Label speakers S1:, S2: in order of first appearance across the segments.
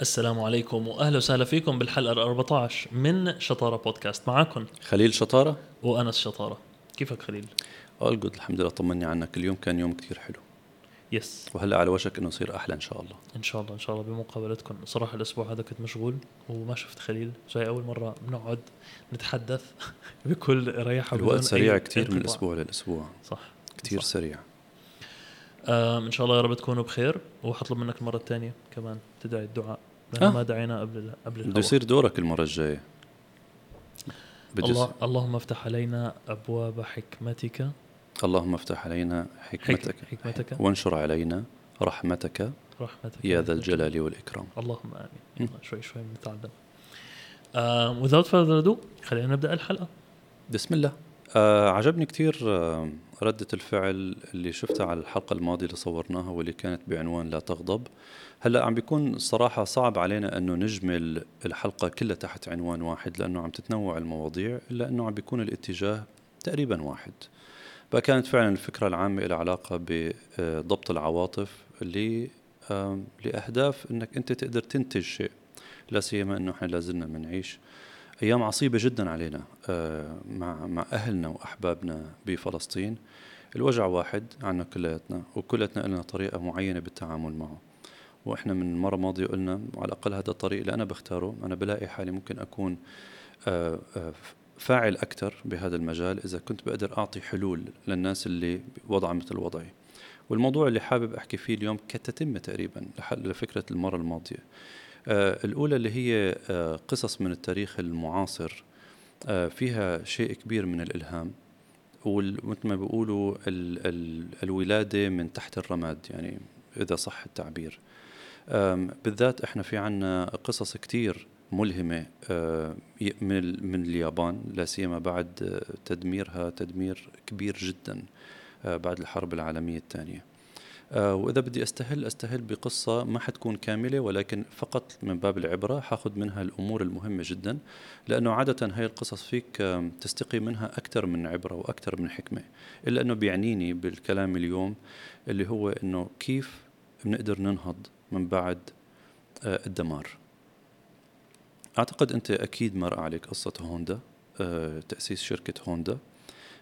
S1: السلام عليكم وأهلا وسهلا فيكم بالحلقة ال 14 من شطارة بودكاست معكم.
S2: خليل شطارة.
S1: وأنس شطارة. كيفك خليل؟
S2: اول جود الحمد لله طمني عنك. اليوم كان يوم كتير حلو.
S1: يس
S2: وهلأ على وشك إنه يصير أحلى إن شاء الله.
S1: إن شاء الله إن شاء الله بمقابلتكم. صراحة الأسبوع هذا كنت مشغول وما شفت خليل. جاي أول مرة بنقعد نتحدث بكل رياحه
S2: الوقت سريع كتير من. الأسبوع للأسبوع.
S1: صح.
S2: كتير
S1: صح.
S2: سريع.
S1: آم إن شاء الله يا رب تكونوا بخير وحطلب منك المرة الثانية كمان تدعي الدعاء. لأنه
S2: آه.
S1: ما دعينا قبل قبل
S2: بده. يصير دورك المرة الجاية. بده
S1: الله اللهم افتح علينا أبواب حكمتك.
S2: اللهم افتح علينا حكمتك.
S1: حك- حكمتك.
S2: وانشر علينا رحمتك.
S1: رحمتك.
S2: يا ذا الجلال والإكرام.
S1: اللهم
S2: م.
S1: يلا شوي شوي بنتعلم um, without further ado خلينا نبدأ الحلقة.
S2: بسم الله. آه عجبني كتير آه ردة الفعل اللي شفتها على الحلقة الماضية اللي صورناها واللي كانت بعنوان لا تغضب هلأ عم بيكون الصراحة صعب علينا إنه نجمل الحلقة كلها تحت عنوان واحد لأنه عم تتنوع المواضيع إلا إنه عم بيكون الاتجاه تقريبا واحد. فكانت فعلا الفكرة العامة لها علاقة بضبط العواطف لأهداف إنك أنت تقدر تنتج شيء لا سيما إنه إحنا لازلنا بنعيش أيام عصيبة جدا علينا آه، مع مع أهلنا وأحبابنا بفلسطين. الوجع واحد عنا كلياتنا وكلياتنا لنا طريقة معينة بالتعامل معه. وإحنا من المره الماضيه قلنا على الأقل هذا الطريق اللي أنا بختاره أنا بلاقي حالي ممكن أكون آه، آه، فاعل أكثر بهذا المجال إذا كنت بقدر أعطي حلول للناس اللي بوضع مثل وضعي. والموضوع اللي حابب أحكي فيه اليوم كتتمه تقريبا لفكرة المرة الماضية. الأولى اللي هي آه، قصص من التاريخ المعاصر آه، فيها شيء كبير من الإلهام ومثل ما بيقولوا ال ال الولادة من تحت الرماد يعني إذا صح التعبير. بالذات إحنا في عنا قصص كتير ملهمة آه، من من اليابان لا سيما بعد آه، تدميرها تدمير كبير جدا آه، بعد الحرب العالمية الثانية. آه، وإذا بدي أستهل أستهل بقصة ما حتكون كاملة ولكن فقط من باب العبرة حاخذ منها الأمور المهمة جدا لأنه عادة هاي القصص فيك آم، تستقي منها أكثر من عبرة وأكثر من حكمة إلا أنه بيعنيني بالكلام اليوم اللي هو أنه كيف بنقدر ننهض من بعد آه، الدمار. أعتقد أنت أكيد مر عليك قصة هوندا آه، تأسيس شركة هوندا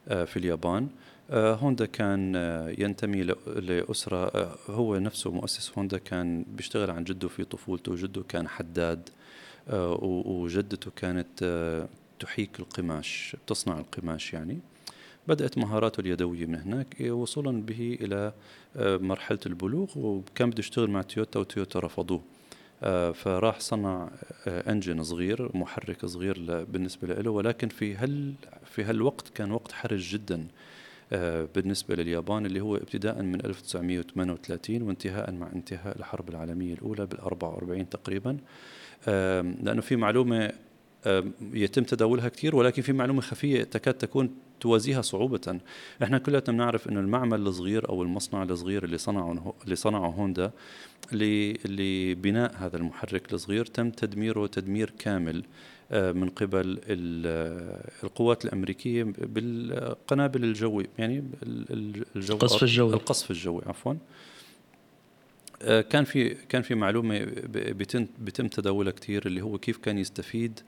S2: آه، في اليابان. آه، هوندا كان آه، ينتمي لأسرة آه، هو نفسه مؤسس. هوندا كان بيشتغل عن جده في طفولته جده كان حداد آه، وجدته كانت آه، تحيك القماش بتصنع القماش يعني. بدأت مهاراته اليدوية من هناك إيه، وصولا به إلى آه، مرحلة البلوغ وكان بده يشتغل مع تويوتا وتويوتا رفضوه. آه، فراح صنع آه، انجن صغير محرك صغير بالنسبة له ولكن في هال في هالوقت كان وقت حرج جدا. آه، بالنسبة لليابان اللي هو ابتداء من 1938 وانتهاء مع انتهاء الحرب العالمية الأولى بال 44 تقريبا. آم، لأنه في معلومة آم، يتم تداولها كثير ولكن في معلومة خفية تكاد تكون توازيها صعوبة. إحنا كلنا بنعرف إنه المعمل الصغير أو المصنع الصغير اللي صنعه اللي صنعه هوندا لبناء هذا المحرك الصغير تم تدميره تدمير كامل. من قبل آه، القوات الأمريكية بالقنابل الجوي يعني ال- ال- الجو
S1: القصف الجوي.
S2: القصف الجوي عفوا آه، كان في كان في بيتم بيتم تداولها كثير اللي هو كيف كان يستفيد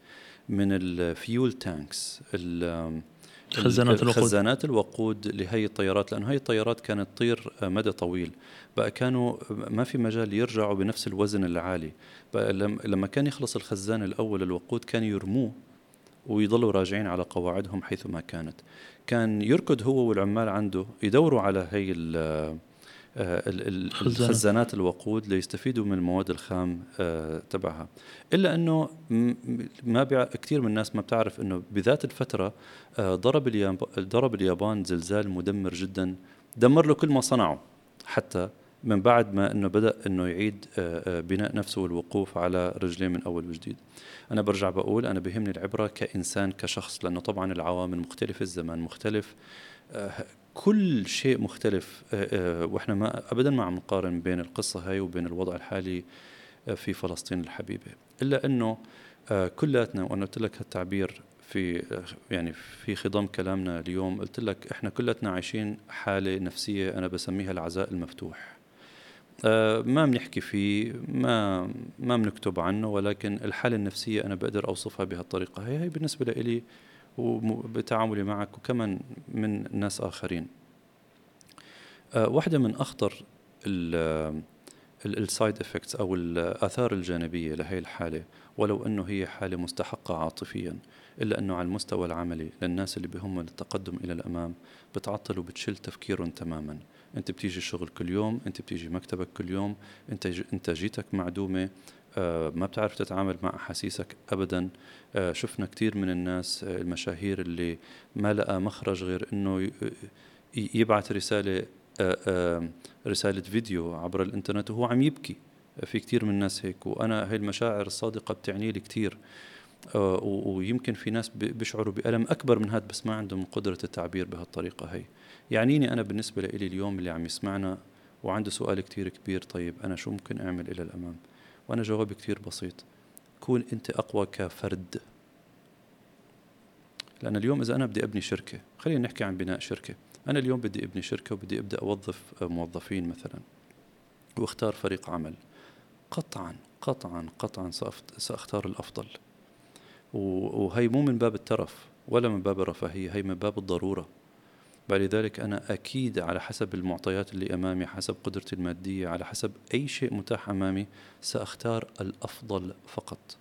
S2: من ال fuel tanks
S1: خزانات الوقود.
S2: خزانات الوقود لهي الطيارات لأنه هي الطيارات كانت تطير مدى طويل بقى كانوا ما في مجال يرجعوا بنفس الوزن العالي بقى لم- لما كان يخلص الخزان الأول الوقود كان يرموه ويضلوا راجعين على قواعدهم حيث ما كانت كان يركض هو والعمال عنده يدوروا على هي آه، ال- ال-
S1: خزانات.
S2: الخزانات الوقود ليستفيدوا من المواد الخام آه، تبعها إلا أنه ما بيع كثير من الناس ما بتعرف إنه بذات الفترة آه، ضرب الياب... ضرب اليابان زلزال مدمر جدا دمر له كل ما صنعه حتى من بعد ما إنه بدأ إنه يعيد بناء نفسه والوقوف على رجليه من أول وجديد أنا برجع بقول أنا بهمني العبرة كإنسان كشخص لأنه طبعا العوامل مختلفة الزمان مختلف كل شيء مختلف آه، آه، وإحنا ما ابدا ما عم نقارن بين القصة هاي وبين الوضع الحالي آه، في فلسطين الحبيبة. إلا إنه كلياتنا وأنا قلت لك هالتعبير في يعني في خضم كلامنا اليوم قلت لك إحنا كلياتنا عايشين حالة نفسية أنا بسميها العزاء المفتوح. ما بنحكي فيه ما ما بنكتب عنه ولكن الحالة النفسية أنا بقدر أوصفها بهالطريقة هي هي بالنسبة لي وبتعاملي معك وكمان من ناس آخرين. آه، واحدة من أخطر ال side effects أو الاثار الجانبية لهي الحالة ولو أنه هي حالة مستحقة عاطفيا إلا أنه على المستوى العملي للناس اللي بهم التقدم إلى الأمام بتعطل وبتشل تفكيرهم تماما. أنت بتيجي الشغل كل يوم أنت بتيجي مكتبك كل يوم أنت انتاجيتك معدومة آه ما بتعرف تتعامل مع أحاسيسك ابدا. آه شفنا كثير من الناس آه المشاهير اللي ما لقى مخرج غير إنه يبعث رسالة آه، آه، رسالة فيديو عبر الإنترنت وهو عم يبكي. في كثير من الناس هيك وأنا هاي المشاعر الصادقة بتعني لي كثير آه، ويمكن في ناس بيشعروا بألم أكبر من هذا بس ما عندهم قدرة التعبير بهالطريقة هي. يعنيني أنا بالنسبة لي اليوم اللي عم يسمعنا وعنده سؤال كثير كبير طيب أنا شو ممكن أعمل إلى الأمام؟ وأنا جوابي كثير بسيط. كون أنت أقوى كفرد. لأن اليوم إذا أنا بدي أبني شركة خلينا نحكي عن بناء شركة. أنا اليوم بدي أبني شركة وبدي أبدأ أوظف موظفين مثلا وأختار فريق عمل. قطعا قطعا قطعا سأختار الأفضل. وهي مو من باب الترف ولا من باب الرفاهية هي من باب الضرورة. فلذلك أنا أكيد على حسب المعطيات اللي أمامي حسب قدرتي المادية على حسب أي شيء متاح أمامي سأختار الأفضل فقط.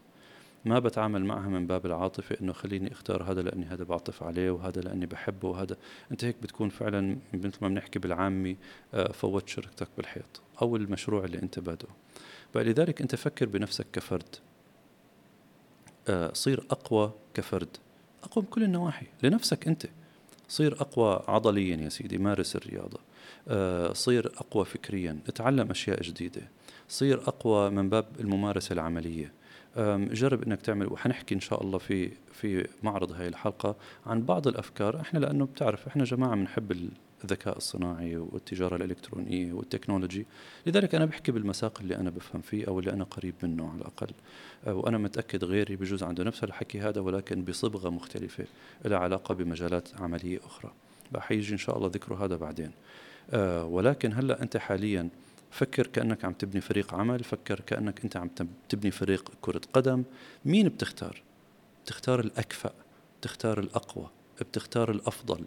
S2: ما بتعامل معها من باب العاطفة إنه خليني أختار هذا لأني هذا بعطف عليه وهذا لأني بحبه وهذا. أنت هيك بتكون فعلا مثل ما بنحكي بالعامي آه، فوت شركتك بالحيط أو المشروع اللي أنت بادئه. فلذلك أنت فكر بنفسك كفرد. آه، صير أقوى كفرد. أقوى بكل النواحي لنفسك أنت. صير أقوى عضليا يا سيدي مارس الرياضة. آه، صير أقوى فكريا اتعلم أشياء جديدة. صير أقوى من باب الممارسة العملية. جرب إنك تعمل وحنحكي إن شاء الله في في معرض هاي الحلقة عن بعض الأفكار. إحنا لأنه بتعرف إحنا جماعة بنحب الذكاء الصناعي والتجارة الإلكترونية والتكنولوجي. لذلك أنا بحكي بالمساق اللي أنا بفهم فيه أو اللي أنا قريب منه على الأقل. أه، وأنا متأكد غيري بجوز عنده نفس الحكي هذا ولكن بصبغة مختلفة لها علاقة بمجالات عملية أخرى. حيجي إن شاء الله ذكر هذا بعدين. أه، ولكن هلأ أنت حاليا فكر كأنك عم تبني فريق عمل فكر كأنك أنت عم تبني فريق كرة قدم. مين بتختار؟ بتختار الأكفأ بتختار الأقوى بتختار الأفضل.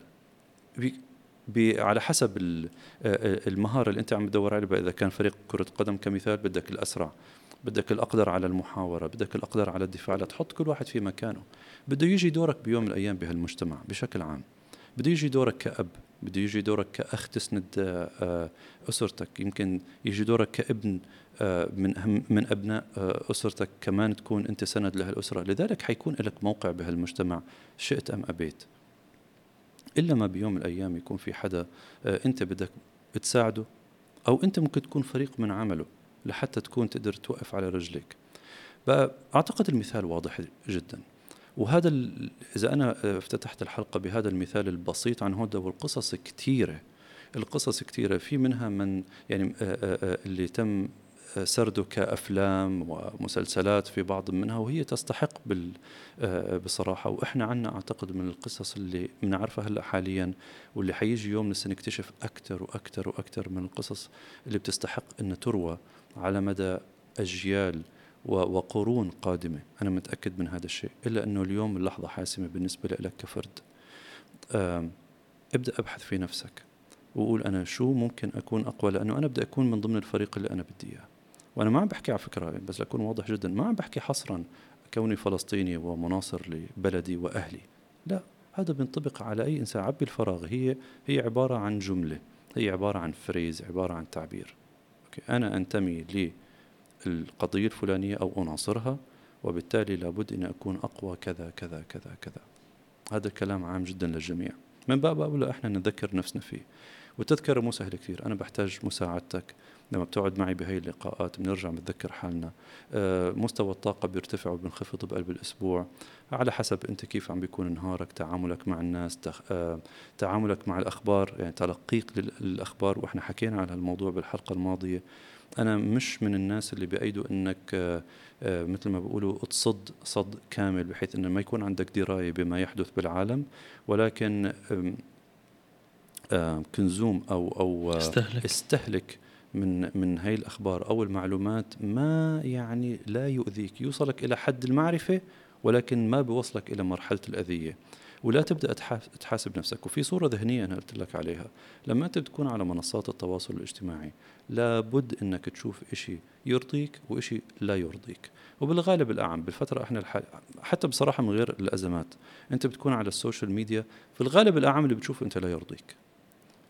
S2: على حسب المهارة اللي أنت عم تدور عليها. إذا كان فريق كرة قدم كمثال بدك الأسرع بدك الأقدر على المحاورة بدك الأقدر على الدفاع لا تحط كل واحد في مكانه. بده يجي دورك بيوم من الأيام بهالمجتمع بشكل عام. بده يجي دورك كأب بده يجي دورك كأخ تسند أسرتك. يمكن يجي دورك كابن من من أبناء أسرتك. كمان تكون أنت سند لهالأسرة. لذلك حيكون لك موقع بهالمجتمع شئت أم أبيت. إلا ما بيوم من الأيام يكون في حدا أنت بدك تساعده أو أنت ممكن تكون فريق من عمله لحتى تكون تقدر توقف على رجليك. أعتقد المثال واضح جدا. وهذا إذا أنا افتتحت الحلقة بهذا المثال البسيط عن هدى والقصص كثيرة القصص كثيرة في منها من يعني اللي تم سرده كأفلام ومسلسلات في بعض منها وهي تستحق بال بصراحة. وإحنا عنا أعتقد من القصص اللي بنعرفها هلأ حاليا واللي حيجي يوم لسه نكتشف أكثر وأكثر وأكثر من القصص اللي بتستحق أن تروى على مدى أجيال وقرون قادمة. أنا متأكد من هذا الشيء. إلا أنه اليوم اللحظة حاسمة بالنسبة لك كفرد. ابدأ أبحث في نفسك وقول أنا شو ممكن أكون أقوى لأنه أنا بدي أكون من ضمن الفريق اللي أنا بدي إياه. وأنا ما عم بحكي على فكرة بس لأكون واضح جدا ما عم بحكي حصرا كوني فلسطيني ومناصر لبلدي وأهلي. لا هذا بينطبق على أي إنسان. عبي الفراغ هي هي عبارة عن جملة هي عبارة عن phrase عبارة عن تعبير. okay. أنا أنتمي لي القضية الفلانية أو أناصرها وبالتالي لابد أن أكون أقوى كذا كذا كذا كذا. هذا الكلام عام جدا للجميع. من باب أولى إحنا نذكر نفسنا فيه. والتذكرة مو سهلة كثير. أنا بحتاج مساعدتك. لما بتقعد معي بهي اللقاءات بنرجع بنتذكر حالنا. آه، مستوى الطاقة بيرتفع وبينخفض بقلب الأسبوع. على حسب أنت كيف عم بيكون نهارك تعاملك مع الناس آه، تعاملك مع الأخبار يعني تلقيك للأخبار. وإحنا حكينا على الموضوع بالحلقة الماضية. أنا مش من الناس اللي بايدوا إنك آه، مثل ما بيقولوا تصد صد كامل بحيث إنه ما يكون عندك دراية بما يحدث بالعالم. ولكن كنزوم أو أو
S1: استهلك,
S2: استهلك من من هي الأخبار أو المعلومات ما يعني لا يؤذيك. يوصلك إلى حد المعرفة ولكن ما بوصلك إلى مرحلة الأذية. ولا تبدأ تحاسب نفسك. وفي صورة ذهنية أنا قلت لك عليها. لما أنت بتكون على منصات التواصل الاجتماعي لابد إنك تشوف إشي يرضيك وإشي لا يرضيك. وبالغالب الأعم بالفترة إحنا الحال حتى بصراحة من غير الأزمات أنت بتكون على ال social media في الغالب الأعم اللي بتشوفه أنت لا يرضيك.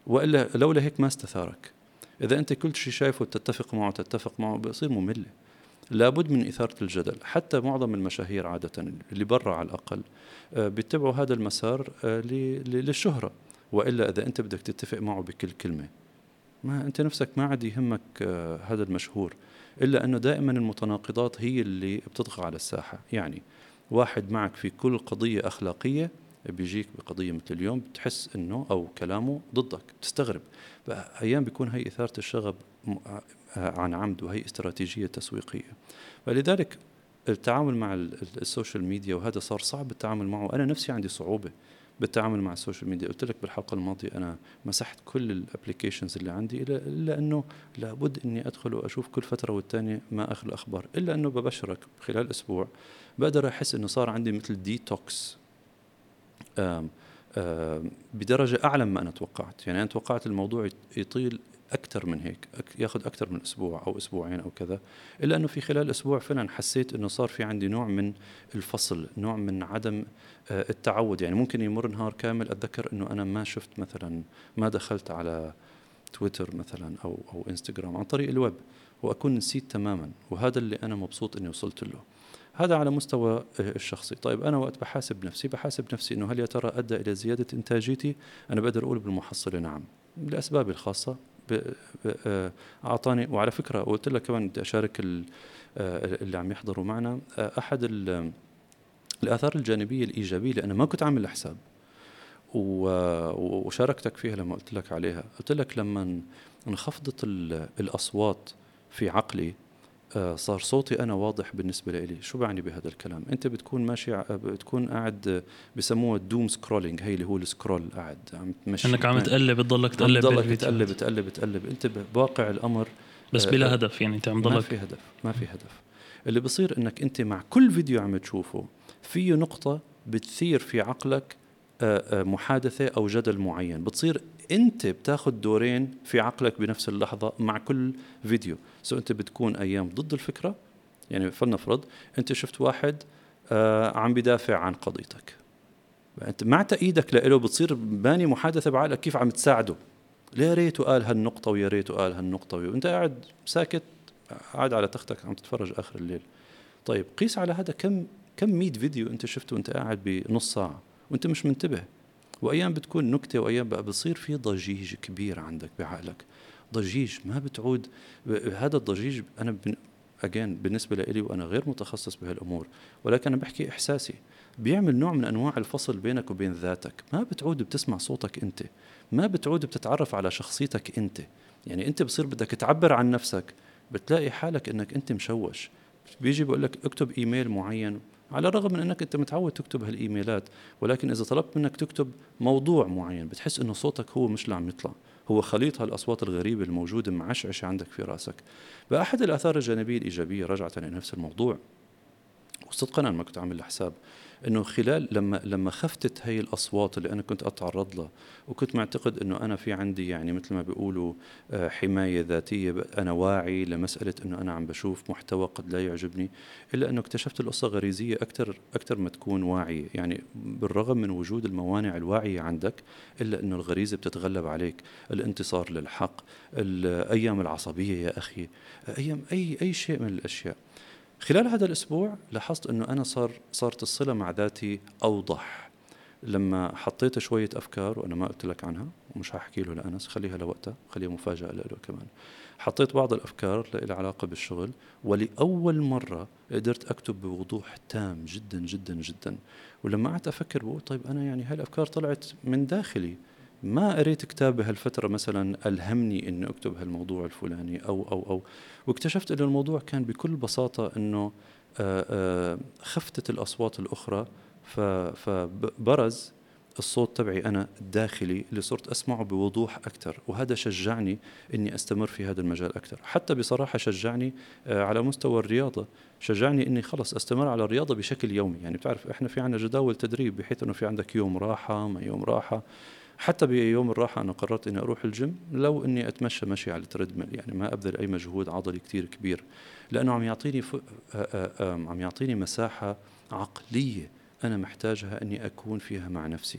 S2: وإلا لولا هيك ما استثارك. إذا أنت كل شيء شايفه تتفق معه تتفق معه بصير ممل. لابد من إثارة الجدل. حتى معظم المشاهير عادة اللي برا على الأقل آه، بيتبعوا هذا المسار آه، للشهرة. وإلا إذا أنت بدك تتفق معه بكل كلمة. ما أنت نفسك ما عاد يهمك آه، هذا المشهور. إلا أنه دائما المتناقضات هي اللي بتطغى على الساحة. يعني واحد معك في كل قضية أخلاقية بيجيك بقضية مثل اليوم بتحس إنه أو كلامه ضدك بتستغرب أيام بيكون هي إثارة الشغب عن عمد وهي استراتيجية تسويقية. فلذلك التعامل مع ال social media وهذا صار صعب التعامل معه. أنا نفسي عندي صعوبة بالتعامل مع ال social media. قلت لك بالحلقة الماضية أنا مسحت كل ال applications اللي عندي الا, إلا إنه لابد إني أدخل وأشوف كل فترة والتانية ما اخر الاخبار إلا إنه ببشرك خلال أسبوع بقدر أحس إنه صار عندي مثل ديتوكس بدرجة أعلى مما أنا توقعت. يعني أنا توقعت الموضوع يطيل أكثر من هيك ياخذ أكثر من أسبوع أو أسبوعين أو كذا إلا أنه في خلال أسبوع فعلا حسيت إنه صار في عندي نوع من الفصل نوع من عدم آه، التعود. يعني ممكن يمر نهار كامل أتذكر إنه أنا ما شفت مثلا ما دخلت على تويتر مثلا أو أو إنستغرام عن طريق الويب وأكون نسيت تماما وهذا اللي أنا مبسوط إني وصلت له. هذا على مستوى الشخصي. طيب أنا وقت بحاسب نفسي بحاسب نفسي أنه هل يا ترى أدى إلى زيادة إنتاجيتي؟ أنا بقدر أقول بالمحصلة نعم. لأسبابي الخاصة آه، أعطاني وعلى فكرة قلت لك كمان بدي أشارك آه، اللي عم يحضروا معنا آه، أحد الآثار الجانبية الإيجابية لأنا ما كنت عامل حساب وشاركتك فيها لما قلت لك عليها. قلت لك لما انخفضت الأصوات في عقلي آه، صار صوتي أنا واضح بالنسبة لي شو بعني بهذا الكلام؟ أنت بتكون ماشي بتكون قاعد بسموه ال doom scrolling هي اللي هو ال scroll قاعد
S1: عم تمشي. إنك عم تقلب بتضلك تقلب
S2: بتضلك تقلب تقلب تقلب. أنت بواقع الأمر
S1: بس آه، بلا هدف يعني أنت عم
S2: ضلك. ما في هدف ما في هدف. اللي بصير إنك أنت مع كل فيديو عم تشوفه فيه نقطة بتثير في عقلك آه، محادثة أو جدل معين. بتصير أنت بتاخذ دورين في عقلك بنفس اللحظة مع كل فيديو. so أنت بتكون أيام ضد الفكرة يعني فلنفرض أنت شفت واحد آه عم بدافع عن قضيتك. أنت مع تأييدك له بتصير باني محادثة بعقلك كيف عم تساعده. يا ريته قال هالنقطة ويا ريته قال هالنقطة وأنت قاعد ساكت قاعد على تختك عم تتفرج آخر الليل. طيب قيس على هذا كم كم 100 فيديو أنت شفته وأنت قاعد بنص ساعة؟ وانت مش منتبه. وأيام بتكون نكتة وأيام بقى بصير في ضجيج كبير عندك بعقلك. ضجيج ما بتعود. هذا الضجيج أنا. اجين بالنسبة لي وأنا غير متخصص بهالأمور. ولكن أنا بحكي إحساسي. بيعمل نوع من أنواع الفصل بينك وبين ذاتك. ما بتعود بتسمع صوتك أنت. ما بتعود بتتعرف على شخصيتك أنت. يعني أنت بصير بدك تعبر عن نفسك. بتلاقي حالك إنك أنت مشوش. بيجي بقول لك اكتب إيميل معين. على الرغم من أنك أنت متعود تكتب هالإيميلات ولكن إذا طلبت منك تكتب موضوع معين بتحس إنه صوتك هو مش اللي عم يطلع هو خليط هالأصوات الغريبة الموجودة معشعشه عندك في رأسك. بأحد الآثار الجانبية الإيجابية رجعه لنفس الموضوع وصدقا أنا ما كنت عامل حساب إنه خلال لما لما خفتت هي الأصوات اللي أنا كنت اتعرض لها وكنت معتقد إنه أنا في عندي يعني مثل ما بيقولوا آه، حماية ذاتية أنا واعي لمسألة إنه أنا عم بشوف محتوى قد لا يعجبني إلا إنه اكتشفت القصة غريزية أكثر أكثر ما تكون واعية. يعني بالرغم من وجود الموانع الواعية عندك إلا إنه الغريزة بتتغلب عليك. الانتصار للحق الأيام العصبية يا أخي أيام اي أي شيء من الأشياء. خلال هذا الأسبوع لاحظت إنه أنا صار صارت الصلة مع ذاتي أوضح. لما حطيت شوية أفكار وأنا ما قلت لك عنها ومش هحكي له لأنس خليها لوقتها خليها مفاجأة له كمان. حطيت بعض الأفكار اللي علاقة بالشغل ولأول مرة قدرت أكتب بوضوح تام جدا جدا جدا. ولما قعدت أفكر بقول طيب أنا يعني هاي الأفكار طلعت من داخلي. ما قريت كتاب بهالفترة مثلا ألهمني إني أكتب هالموضوع الفلاني أو أو أو واكتشفت أن الموضوع كان بكل بساطة إنه آه، آه، خفتت الأصوات الأخرى فبرز الصوت تبعي أنا الداخلي اللي صرت أسمعه بوضوح أكثر وهذا شجعني إني أستمر في هذا المجال أكثر حتى بصراحة شجعني آه، على مستوى الرياضة شجعني إني خلص أستمر على الرياضة بشكل يومي. يعني بتعرف إحنا في عندنا جداول تدريب بحيث إنه في عندك يوم راحة ما يوم راحة. حتى بيوم الراحة أنا قررت إني أروح الجيم لو إني أتمشى مشي على ال treadmill يعني ما أبذل أي مجهود عضلي كتير كبير لأنه عم يعطيني ف... عم يعطيني مساحة عقلية أنا محتاجها إني أكون فيها مع نفسي.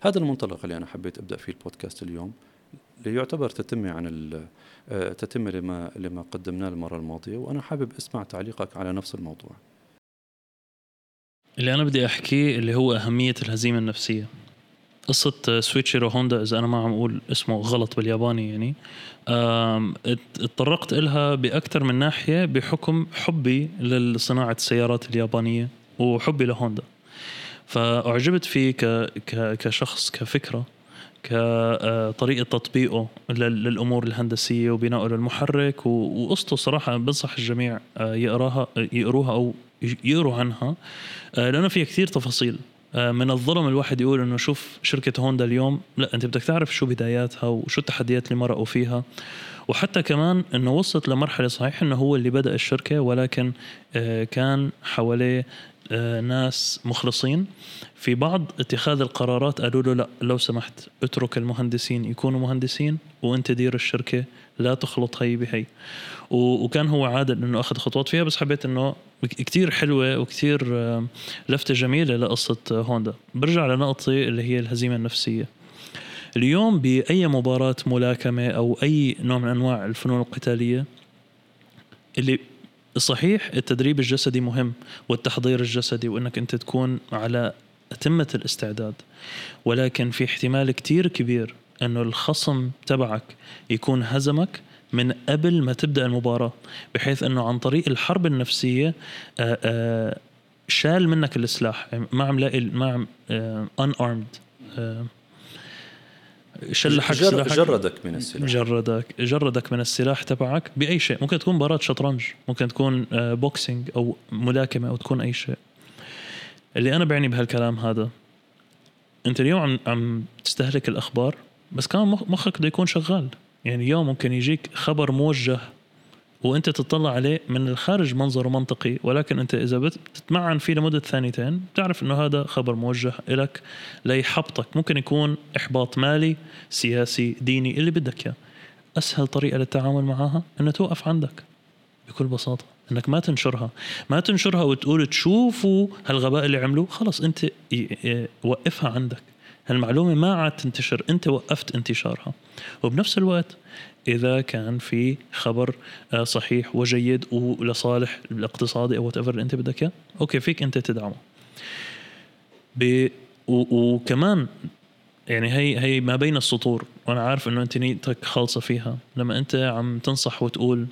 S2: هذا المنطلق اللي أنا حبيت أبدأ فيه البودكاست اليوم يعتبر تتمة عن تتمة لما لما قدمناه المرة الماضية وأنا حابب أسمع تعليقك على نفس الموضوع.
S1: اللي أنا بدي أحكيه اللي هو أهمية الهزيمة النفسية. قصة سويتشيرو هوندا إذا أنا ما عم أقول اسمه غلط بالياباني يعني. اتطرقت لها بأكثر من ناحية بحكم حبي لصناعة السيارات اليابانية وحبي لهوندا. فأعجبت فيه ك... ك... كشخص كفكرة كطريقة تطبيقه للأمور الهندسية وبنائه للمحرك وقصته صراحة بنصح الجميع آه، يقراها يقروها أو يقروا عنها. آه، لأنه فيها كثير تفاصيل. آه، من الظلم الواحد يقول إنه شوف شركة هوندا اليوم لا أنت بدك تعرف شو بداياتها وشو التحديات اللي مرقوا فيها. وحتى كمان إنه وصلت لمرحلة صحيح إنه هو اللي بدأ الشركة ولكن آه، كان حواليه آه، ناس مخلصين. في بعض اتخاذ القرارات قالوا له لا لو سمحت اترك المهندسين يكونوا مهندسين وأنت دير الشركة لا تخلط هي بهي. وكان هو عادل إنه أخذ خطوات فيها بس حبيت إنه كتير حلوة وكتير آه، لفتة جميلة لقصة هوندا. برجع لنقطة اللي هي الهزيمة النفسية. اليوم بأي مباراة ملاكمة أو أي نوع من أنواع الفنون القتالية اللي صحيح التدريب الجسدي مهم والتحضير الجسدي وإنك أنت تكون على أتمة الاستعداد. ولكن في احتمال كتير كبير أنه الخصم تبعك يكون هزمك من قبل ما تبدأ المباراة بحيث أنه عن طريق الحرب النفسية آآ آآ شال منك السلاح. يعني ما عم لاقي ما عم unarmed
S2: شلحك جر جردك من السلاح.
S1: جردك جردك من السلاح تبعك بأي شيء. ممكن تكون مباراة شطرنج ممكن تكون boxing أو ملاكمة أو تكون أي شيء. اللي أنا بعني بهالكلام هذا أنت اليوم عم عم تستهلك الأخبار بس كمان مخك بده يكون شغال. يعني اليوم ممكن يجيك خبر موجه وانت تطلع عليه من الخارج منظره منطقي ولكن انت إذا بتتمعن فيه لمدة ثانيتين بتعرف إنه هذا خبر موجه لك ليحبطك. ممكن يكون إحباط مالي سياسي ديني اللي بدك إياه. أسهل طريقة للتعامل معها إنه توقف عندك. بكل بساطة. إنك ما تنشرها. ما تنشرها وتقول تشوفوا هالغباء اللي عملوه خلص أنت وقفها عندك. هالمعلومه ما عاد تنتشر أنت وقفت انتشارها. وبنفس الوقت إذا كان في خبر آه، صحيح وجيد ولصالح الاقتصادي أو what اللي أنت بدك إياه okay فيك أنت تدعمه. ب وكمان يعني هي هي ما بين السطور. وأنا عارف إنه أنت نيتك خالصة فيها. لما أنت عم تنصح وتقول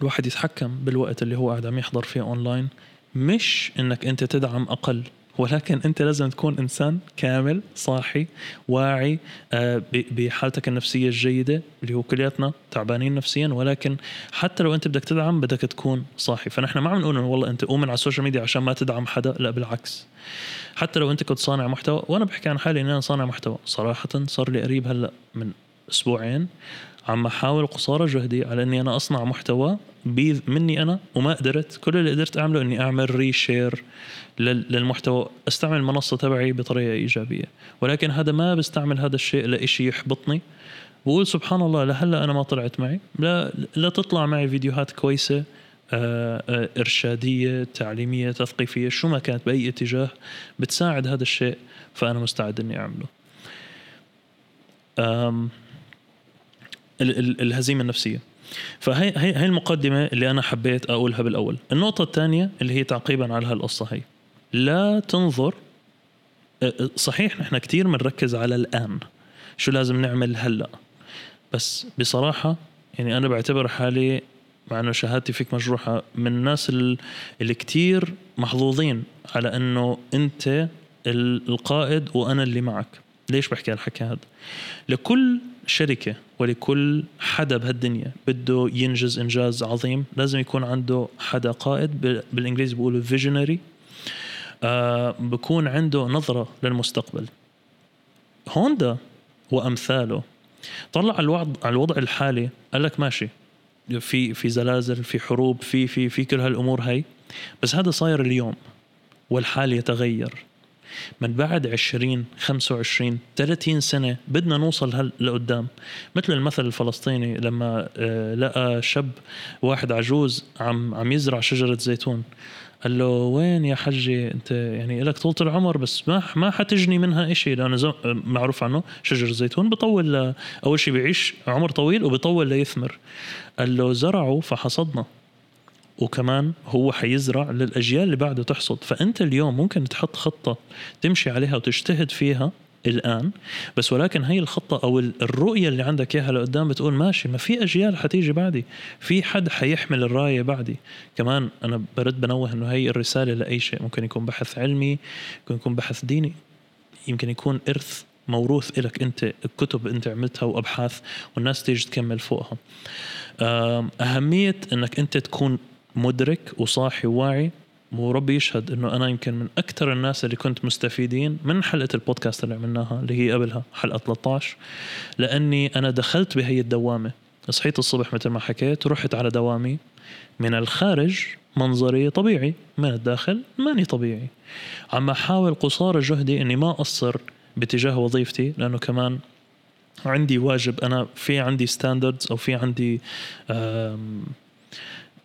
S1: الواحد يتحكم بالوقت اللي هو قاعد عم يحضر فيه اونلاين مش إنك أنت تدعم أقل. ولكن انت لازم تكون انسان كامل صاحي واعي آه، بحالتك النفسية الجيدة اللي هو كلياتنا تعبانين نفسيا ولكن حتى لو انت بدك تدعم بدك تكون صاحي. فنحن ما عم نقول والله انت قوم على ال social media عشان ما تدعم حدا لا بالعكس. حتى لو انت كنت صانع محتوى وأنا بحكي عن حالي اني أنا صانع محتوى صراحة صار لي قريب هلأ من أسبوعين عم أحاول قصارى جهدي على إني أنا أصنع محتوى مني أنا وما قدرت. كل اللي قدرت أعمله إني أعمل ريشير للمحتوى أستعمل المنصه تبعي بطريقة إيجابية. ولكن هذا ما بستعمل هذا الشيء لإشي يحبطني. بقول سبحان الله لهلأ أنا ما طلعت معي. لا لا تطلع معي فيديوهات كويسة آه، آه، إرشادية تعليمية تثقيفية شو ما كانت بأي اتجاه بتساعد هذا الشيء فأنا مستعد إني أعمله. الهزيمة النفسية. فهي هي هي المقدمة اللي أنا حبيت أقولها بالأول. النقطة الثانية اللي هي تعقيبا على هالقصة هي لا تنظر صحيح نحن كثير بنركز على الآن شو لازم نعمل هلأ بس بصراحة يعني أنا بعتبر حالي مع إنه شهادتي فيك مجروحة من الناس اللي كثير محظوظين على إنه أنت القائد وأنا اللي معك. ليش بحكي هالحكي هذا؟ لكل شركة ولكل حدا بهالدنيا بده ينجز إنجاز عظيم. لازم يكون عنده حدا قائد بالإنجليزي بيقولوا فيجنري آه بكون عنده نظرة للمستقبل. هوندا وامثاله طلع على الوضع على الوضع الحالي قال لك ماشي في في زلازل في حروب في في في كل هالأمور هي. بس هذا صاير اليوم والحال يتغير. من بعد 20 25 30 سنة بدنا نوصل هل لقدام. مثل المثل الفلسطيني لما آه، لقى شاب واحد عجوز عم عم يزرع شجرة زيتون. قال له وين يا حجي؟ انت يعني لك طولة العمر بس ما ما حتجني منها شيء لأنه معروف عنه شجر الزيتون بطول أول شيء بيعيش عمر طويل وبيطول ليثمر. قال له زرعوا فحصدنا. وكمان هو حيزرع للأجيال اللي بعده تحصد. فأنت اليوم ممكن تحط خطة تمشي عليها وتجتهد فيها الآن بس ولكن هي الخطة أو الرؤية اللي عندك إياها لقدام بتقول ماشي ما في أجيال حتيجي بعدي في حد حيحمل الراية بعدي. كمان أنا برد بنوه إنه هي الرسالة لأي شيء ممكن يكون بحث علمي ممكن يكون بحث ديني يمكن يكون إرث موروث إلك أنت كتب أنت عملتها وأبحاث والناس تيجي تكمل فوقها. أهمية أنك أنت تكون مدرك وصاحي وواعي وربي يشهد إنه أنا يمكن من أكثر الناس اللي كنت مستفيدين من حلقة البودكاست اللي عملناها اللي هي قبلها حلقة 13 لأني أنا دخلت بهي الدوامة. صحيت الصبح مثل ما حكيت ورحت على دوامي. من الخارج منظري طبيعي من الداخل ماني طبيعي. عم أحاول قصارى جهدي إني ما أقصر باتجاه وظيفتي لأنه كمان عندي واجب. أنا في عندي ستاندردز أو في عندي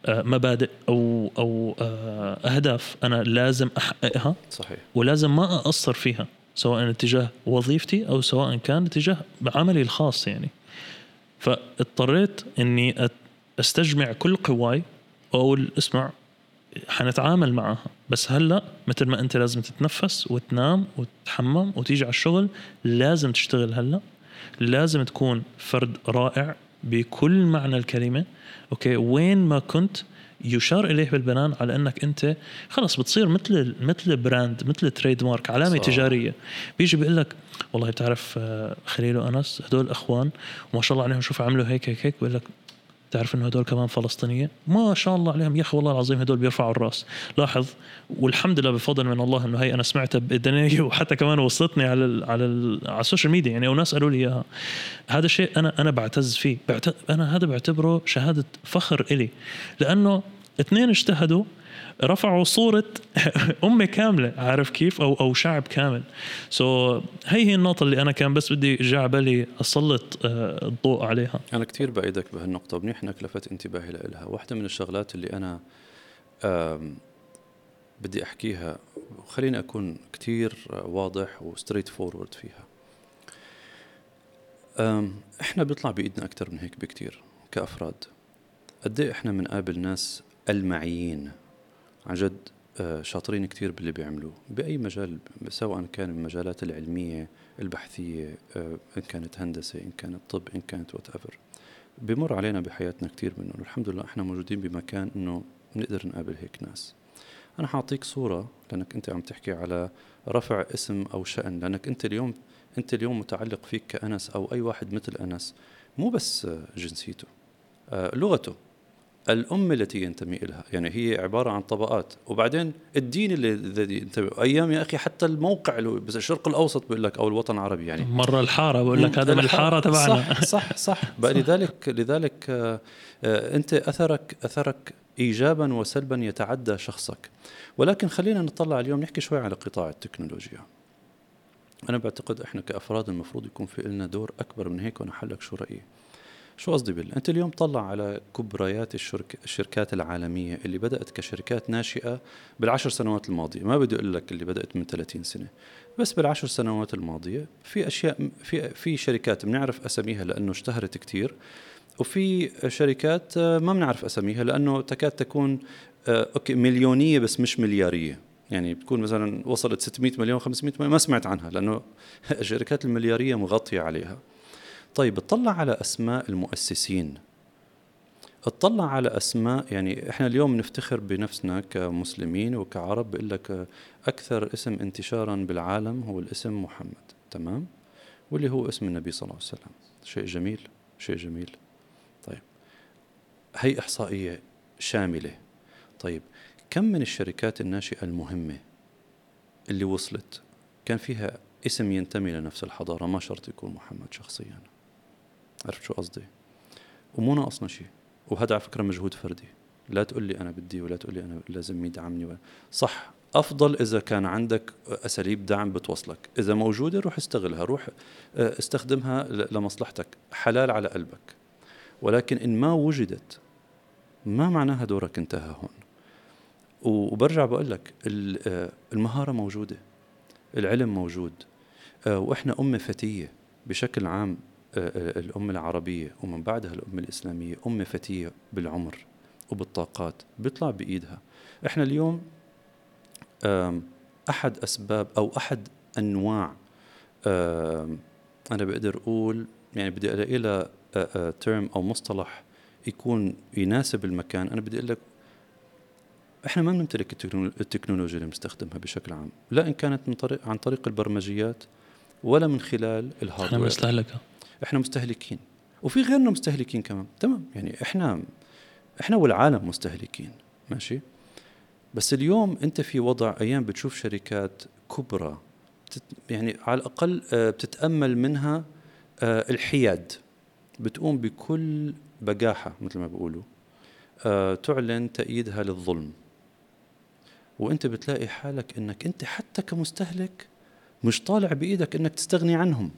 S1: مبادئ أو أو آه، أهداف أنا لازم أحققها
S2: صحيح.
S1: ولازم ما أقصر فيها سواء اتجاه وظيفتي أو سواء كان اتجاه عملي الخاص يعني. فاضطريت إني أستجمع كل قواي وأقول اسمع حنتعامل معها. بس هلأ مثل ما أنت لازم تتنفس وتنام وتتحمم وتيجي على الشغل لازم تشتغل هلأ. لازم تكون فرد رائع بكل معنى الكلمة okay وين ما كنت يشار إليه بالبنان على أنك أنت خلص بتصير مثل مثل brand مثل trademark علامة صح. تجارية بيجي بيقول لك والله بتعرف آه، خليل وأنس هدول أخوان وما شاء الله عليهم شوف عملوا هيك هيك هيك بيقول لك تعرف إنه هدول كمان فلسطينيه ما شاء الله عليهم. يا أخي والله العظيم هدول بيرفعوا الرأس. لاحظ والحمد لله بفضل من الله إنه هي أنا سمعتها باذني وحتى كمان وصلتني على ال على ال على ال social media. يعني وناس قالوا لي إياها. هذا الشيء أنا أنا بعتز فيه. بعت أنا هذا بعتبره شهادة فخر إلي. لأنه اثنين اجتهدوا رفعوا صورة أمة كاملة عارف كيف؟ أو أو شعب كامل. so, so, هي هي النقطة اللي أنا كان بس بدي جاء بالي أسلط آه، الضوء عليها.
S2: أنا كثير بأيدك بهالنقطة. منيح إنك لفت انتباهي لها واحدة من الشغلات اللي أنا بدي أحكيها خليني أكون كثير واضح و straightforward فيها. إحنا بيطلع بإيدنا أكثر من هيك بكثير كأفراد. قد إيه إحنا بنقابل ناس ألمعيين؟ عن جد آه، شاطرين كثير باللي بيعملوه. بأي مجال سواء كان المجالات العلمية البحثية آه، إن كانت هندسة إن كانت طب إن كانت whatever بمر علينا بحياتنا كثير منهم. الحمد لله إحنا موجودين بمكان إنه نقدر نقابل هيك ناس. أنا حأعطيك صورة لأنك أنت عم تحكي على رفع اسم أو شأن. لأنك أنت اليوم أنت اليوم متعلق فيك كأنس أو أي واحد مثل أنس. مو بس جنسيته. آه، لغته. الأمة التي ينتمي إليها يعني هي عبارة عن طبقات. وبعدين الدين اللي الذي ينتمي أيام يا أخي حتى الموقع بس الشرق الأوسط بقول لك أو الوطن العربي يعني.
S1: مرة الحارة بقول لك هذا من الحارة تبعنا.
S2: صح صح صح. بقى لذلك لذلك آه، آه، أنت أثرك أثرك إيجابا وسلبا يتعدى شخصك. ولكن خلينا نطلع اليوم نحكي شوي على قطاع التكنولوجيا. أنا بعتقد إحنا كأفراد المفروض يكون في لنا دور أكبر من هيك وأنا حلك شو رأيي. شو قصدي بال أنت اليوم طلع على كبريات الشرك الشركات العالمية اللي بدأت كشركات ناشئة بالعشر سنوات الماضية. ما بدي أقول لك اللي بدأت من 30 سنة. بس بالعشر سنوات الماضية في أشياء في في شركات بنعرف أساميها لأنه اشتهرت كثير وفي شركات ما بنعرف أساميها لأنه تكاد تكون آه، أوكي مليونية بس مش مليارية. يعني بتكون مثلا وصلت 600 مليون 500 مليون ما سمعت عنها لأنه الشركات المليارية مغطية عليها. طيب اطلع على أسماء المؤسسين. اطلع على أسماء يعني إحنا اليوم نفتخر بنفسنا كمسلمين وكعرب بقول لك أكثر اسم انتشارا بالعالم هو الاسم محمد تمام؟ واللي هو اسم النبي صلى الله عليه وسلم. شيء جميل شيء جميل. طيب هي إحصائية شاملة. طيب كم من الشركات الناشئة المهمة اللي وصلت؟ كان فيها اسم ينتمي لنفس الحضارة ما شرط يكون محمد شخصيا. عرفت شو قصدي. ومو ناقصنا شيء وهذا على فكرة مجهود فردي. لا تقول لي أنا بدي ولا تقول لي أنا لازم يدعمني صح أفضل إذا كان عندك أساليب دعم بتوصلك. إذا موجودة روح استغلها روح آه، استخدمها لمصلحتك. حلال على قلبك. ولكن إن ما وجدت ما معناها دورك انتهى هون. وبرجع بقول لك آه، المهارة موجودة. العلم موجود. آه، وإحنا أمة فتية بشكل عام. الامه العربية ومن بعدها الامه الإسلامية امه فتية بالعمر وبالطاقات بيطلع بإيدها. إحنا اليوم أحد أسباب أو أحد أنواع أنا بقدر أقول يعني بدي ألاقي لها ترم أو مصطلح يكون يناسب المكان. أنا بدي أقول لك إحنا ما بنمتلك التكنولوجيا اللي بنستخدمها بشكل عام. لا إن كانت من طريق عن طريق البرمجيات ولا من خلال الهاردوير
S1: إحنا مستهلكه
S2: إحنا مستهلكين. وفي غيرنا مستهلكين كمان. تمام؟ يعني إحنا إحنا والعالم مستهلكين. ماشي؟ بس اليوم أنت في وضع أيام بتشوف شركات كبرى يعني على الأقل آه، بتتأمل منها آه، الحياد. بتقوم بكل بجاحة مثل ما بيقولوا آه، تعلن تأييدها للظلم. وأنت بتلاقي حالك إنك أنت حتى كمستهلك مش طالع بإيدك إنك تستغني عنهم.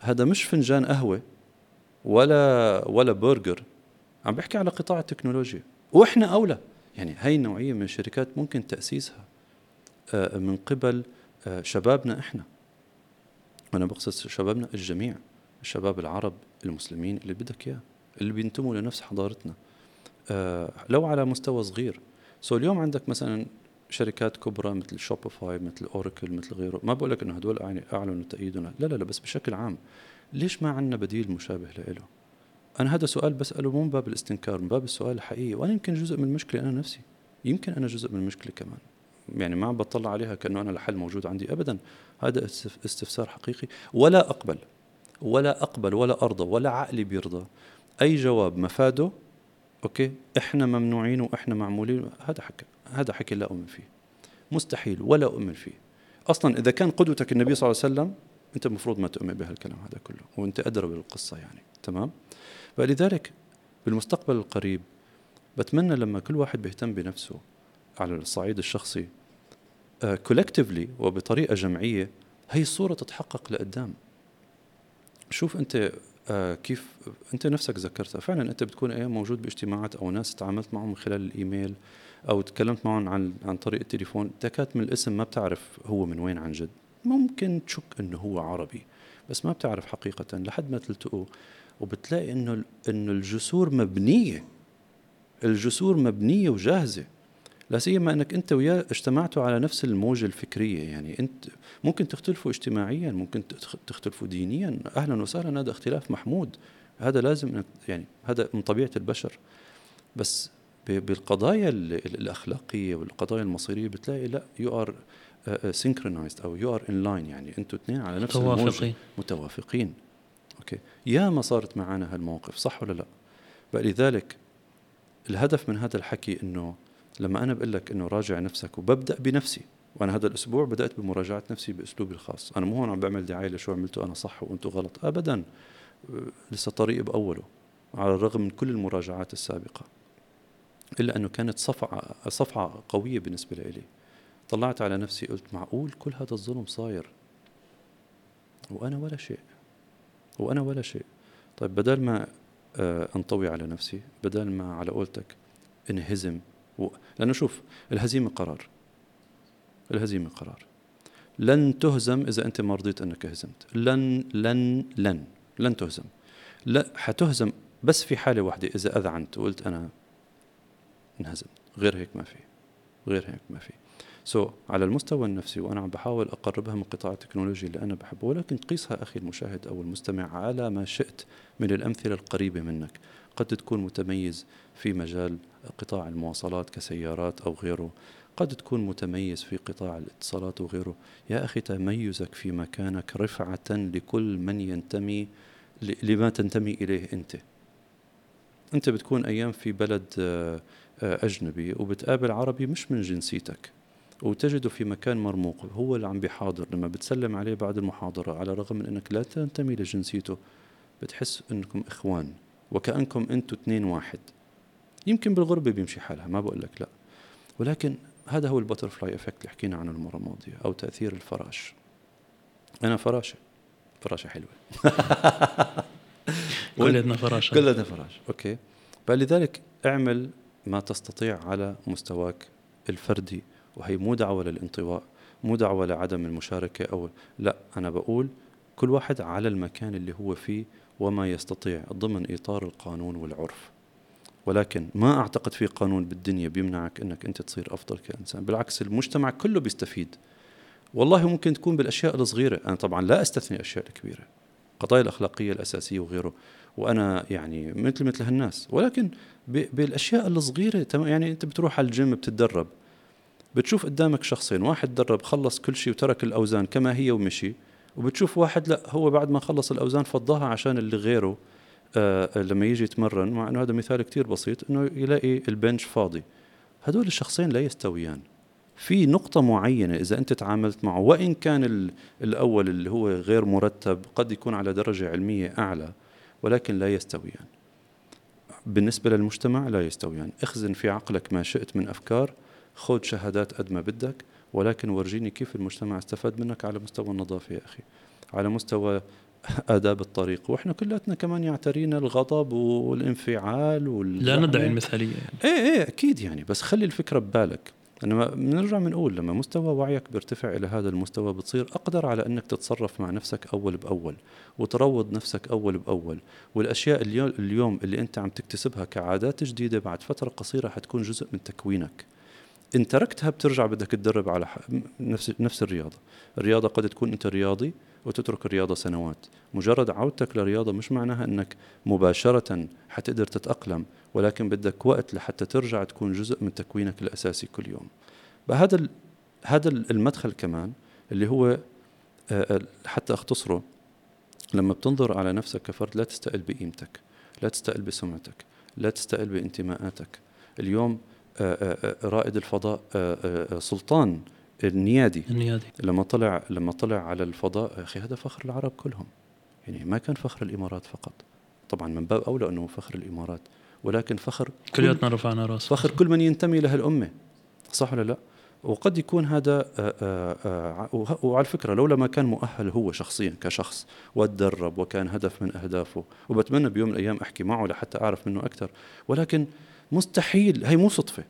S2: هذا مش فنجان قهوة ولا ولا برجر. عم بحكي على قطاع التكنولوجيا. وإحنا أولى. يعني هاي النوعية من الشركات ممكن تأسيسها آه، من قبل آه، شبابنا إحنا. أنا بقصد شبابنا الجميع الشباب العرب المسلمين اللي بدك إياه اللي بينتموا لنفس حضارتنا. آه، لو على مستوى صغير. so اليوم عندك مثلا شركات كبرى مثل Shopify مثل Oracle مثل غيره. ما بقول لك إنه هدول اعلنوا تأييدنا. لا لا لا بس بشكل عام. ليش ما عندنا بديل مشابه له أنا هذا سؤال بسأله مو من باب الاستنكار من باب السؤال الحقيقي. وأنا يمكن جزء من المشكلة أنا نفسي. يمكن أنا جزء من المشكلة كمان. يعني ما عم بطلع عليها كأنه أنا الحل موجود عندي ابدا. هذا استفسار حقيقي. ولا أقبل. ولا أقبل ولا أرضى ولا عقلي بيرضى. أي جواب مفاده أوكي إحنا ممنوعين وإحنا معمولين هذا حكي. هذا حكي لا اؤمن فيه. مستحيل ولا اؤمن فيه. أصلا إذا كان قدوتك النبي صلى الله عليه وسلم أنت المفروض ما تؤمن بهالكلام هذا كله وأنت أدرى بالقصة يعني تمام؟ فلذلك بالمستقبل القريب بتمنى لما كل واحد بيهتم بنفسه على الصعيد الشخصي كولكتيفلي uh, وبطريقة جمعية هي الصورة تتحقق لقدام. شوف أنت uh, كيف أنت نفسك ذكرتها. فعلا أنت بتكون أيام موجود باجتماعات أو ناس تعاملت معهم من خلال الإيميل أو تكلمت معهم عن عن طريق التليفون تكات من الاسم ما بتعرف هو من وين عن جد. ممكن تشك إنه هو عربي بس ما بتعرف حقيقة لحد ما تلتقوا وبتلاقي إنه إنه الجسور مبنية. الجسور مبنية وجاهزة. لا سيما إنك أنت وياه اجتمعتوا على نفس الموجة الفكرية. يعني أنت ممكن تختلفوا اجتماعيا ممكن تختلفوا دينيا. أهلا وسهلا هذا اختلاف محمود. هذا لازم يعني هذا من طبيعة البشر. بس بالقضايا الأخلاقية والقضايا المصيرية بتلاقي لا you are synchronized أو you are in line يعني أنتم اثنين على نفس
S1: متوافقين.
S2: متوافقين. okay. يا ما صارت معنا هالموقف صح ولا لا؟ فلذلك الهدف من هذا الحكي إنه لما أنا بقول لك إنه راجع نفسك وببدأ بنفسي وأنا هذا الأسبوع بدأت بمراجعة نفسي بأسلوبي الخاص. أنا مو هون عم بعمل دعاية لشو عملته أنا صح وأنتم غلط ابدا. لسه طريقي بأوله على الرغم من كل المراجعات السابقة. إلا أنه كانت صفعه صفعة قوية بالنسبة لي طلعت على نفسي قلت معقول كل هذا الظلم صاير؟ وأنا ولا شيء. وأنا ولا شيء. طيب بدل ما آه، أنطوي على نفسي بدل ما على قولتك انهزم و... لأنه شوف الهزيمة قرار. الهزيمة قرار. لن تهزم إذا أنت ما رضيت أنك هزمت. لن لن لن لن تهزم. لا حتهزم بس في حالة واحدة إذا أذعنت وقلت أنا انهزمت غير هيك ما في. غير هيك ما في. سو so, على المستوى النفسي وأنا عم بحاول أقربها من قطاع التكنولوجيا اللي أنا بحبه ولكن قيسها أخي المشاهد أو المستمع على ما شئت من الأمثلة القريبة منك. قد تكون متميز في مجال قطاع المواصلات كسيارات أو غيره. قد تكون متميز في قطاع الاتصالات وغيره. يا أخي تميزك في مكانك رفعة لكل من ينتمي لما تنتمي إليه أنت. أنت بتكون أيام في بلد أجنبي وبتقابل عربي مش من جنسيتك وتجده في مكان مرموق هو اللي عم بيحاضر لما بتسلم عليه بعد المحاضرة على الرغم من أنك لا تنتمي لجنسيته بتحس أنكم إخوان وكأنكم أنتم اثنين واحد. يمكن بالغربة بيمشي حالها ما بقول لك لا. ولكن هذا هو ال butterfly effect اللي حكينا عنه المرة الماضية أو تأثير الفراش. أنا فراشة فراشة حلوة.
S1: كلنا فراشة.
S2: كلنا فراش أوكي. فلذلك اعمل ما تستطيع على مستواك الفردي وهي مو دعوة للانطواء مو دعوة لعدم المشاركة أو لا أنا بقول كل واحد على المكان اللي هو فيه وما يستطيع ضمن إطار القانون والعرف. ولكن ما أعتقد في قانون بالدنيا بيمنعك أنك أنت تصير أفضل كإنسان بالعكس المجتمع كله بيستفيد. والله ممكن تكون بالأشياء الصغيرة أنا طبعا لا أستثني الأشياء الكبيرة قضايا الأخلاقية الأساسية وغيره وأنا يعني مثل مثل هالناس ولكن بالأشياء الصغيرة. يعني أنت بتروح على الجيم بتتدرب بتشوف قدامك شخصين واحد درب خلص كل شيء وترك الأوزان كما هي ومشي وبتشوف واحد لا هو بعد ما خلص الأوزان فضاها عشان اللي غيره آه لما يجي يتمرن. مع إنه هذا مثال كتير بسيط إنه يلاقي البنش فاضي. هدول الشخصين لا يستويان. في نقطة معينة إذا أنت تعاملت معه وإن كان الأول اللي هو غير مرتب قد يكون على درجة علمية أعلى ولكن لا يستويان. بالنسبة للمجتمع لا يستويان. اخزن في عقلك ما شئت من أفكار خذ شهادات قد ما بدك ولكن ورجيني كيف المجتمع استفاد منك على مستوى النظافة يا أخي. على مستوى آداب الطريق. وإحنا كلاتنا كمان يعترينا الغضب والانفعال وال...
S1: لا ندعي المثالية
S2: يعني. إيه إيه أكيد يعني. بس خلي الفكرة ببالك. إنما بنرجع بنقول لما مستوى وعيك بيرتفع إلى هذا المستوى بتصير أقدر على إنك تتصرف مع نفسك أول بأول وتروض نفسك أول بأول. والأشياء اليوم اللي أنت عم تكتسبها كعادات جديدة بعد فترة قصيرة حتكون جزء من تكوينك. إن تركتها بترجع بدك تدرب على نفس نفس الرياضة. الرياضة قد تكون أنت رياضي وتترك الرياضة سنوات. مجرد عودتك للرياضة مش معناها إنك مباشرة حتقدر تتأقلم ولكن بدك وقت لحتى ترجع تكون جزء من تكوينك الأساسي كل يوم. فهذا هذا المدخل كمان اللي هو حتى أختصره لما بتنظر على نفسك كفرد لا تستقل بقيمتك لا تستقل بسمعتك لا تستقل بانتماءاتك. اليوم رائد الفضاء سلطان النيادي.
S1: النيادي.
S2: لما طلع لما طلع على الفضاء أخي هذا فخر العرب كلهم. يعني ما كان فخر الإمارات فقط. طبعا من باب أولى أنه فخر الإمارات ولكن فخر
S1: كلياتنا رفعنا رأس.
S2: فخر كل من ينتمي لهالامه صح ولا لا؟ وقد يكون هذا وعلى فكرة لولا ما كان مؤهل هو شخصيا كشخص وتدرب وكان هدف من أهدافه وبتمنى بيوم من الأيام أحكي معه لحتى أعرف منه أكثر ولكن مستحيل هي مو صدفة.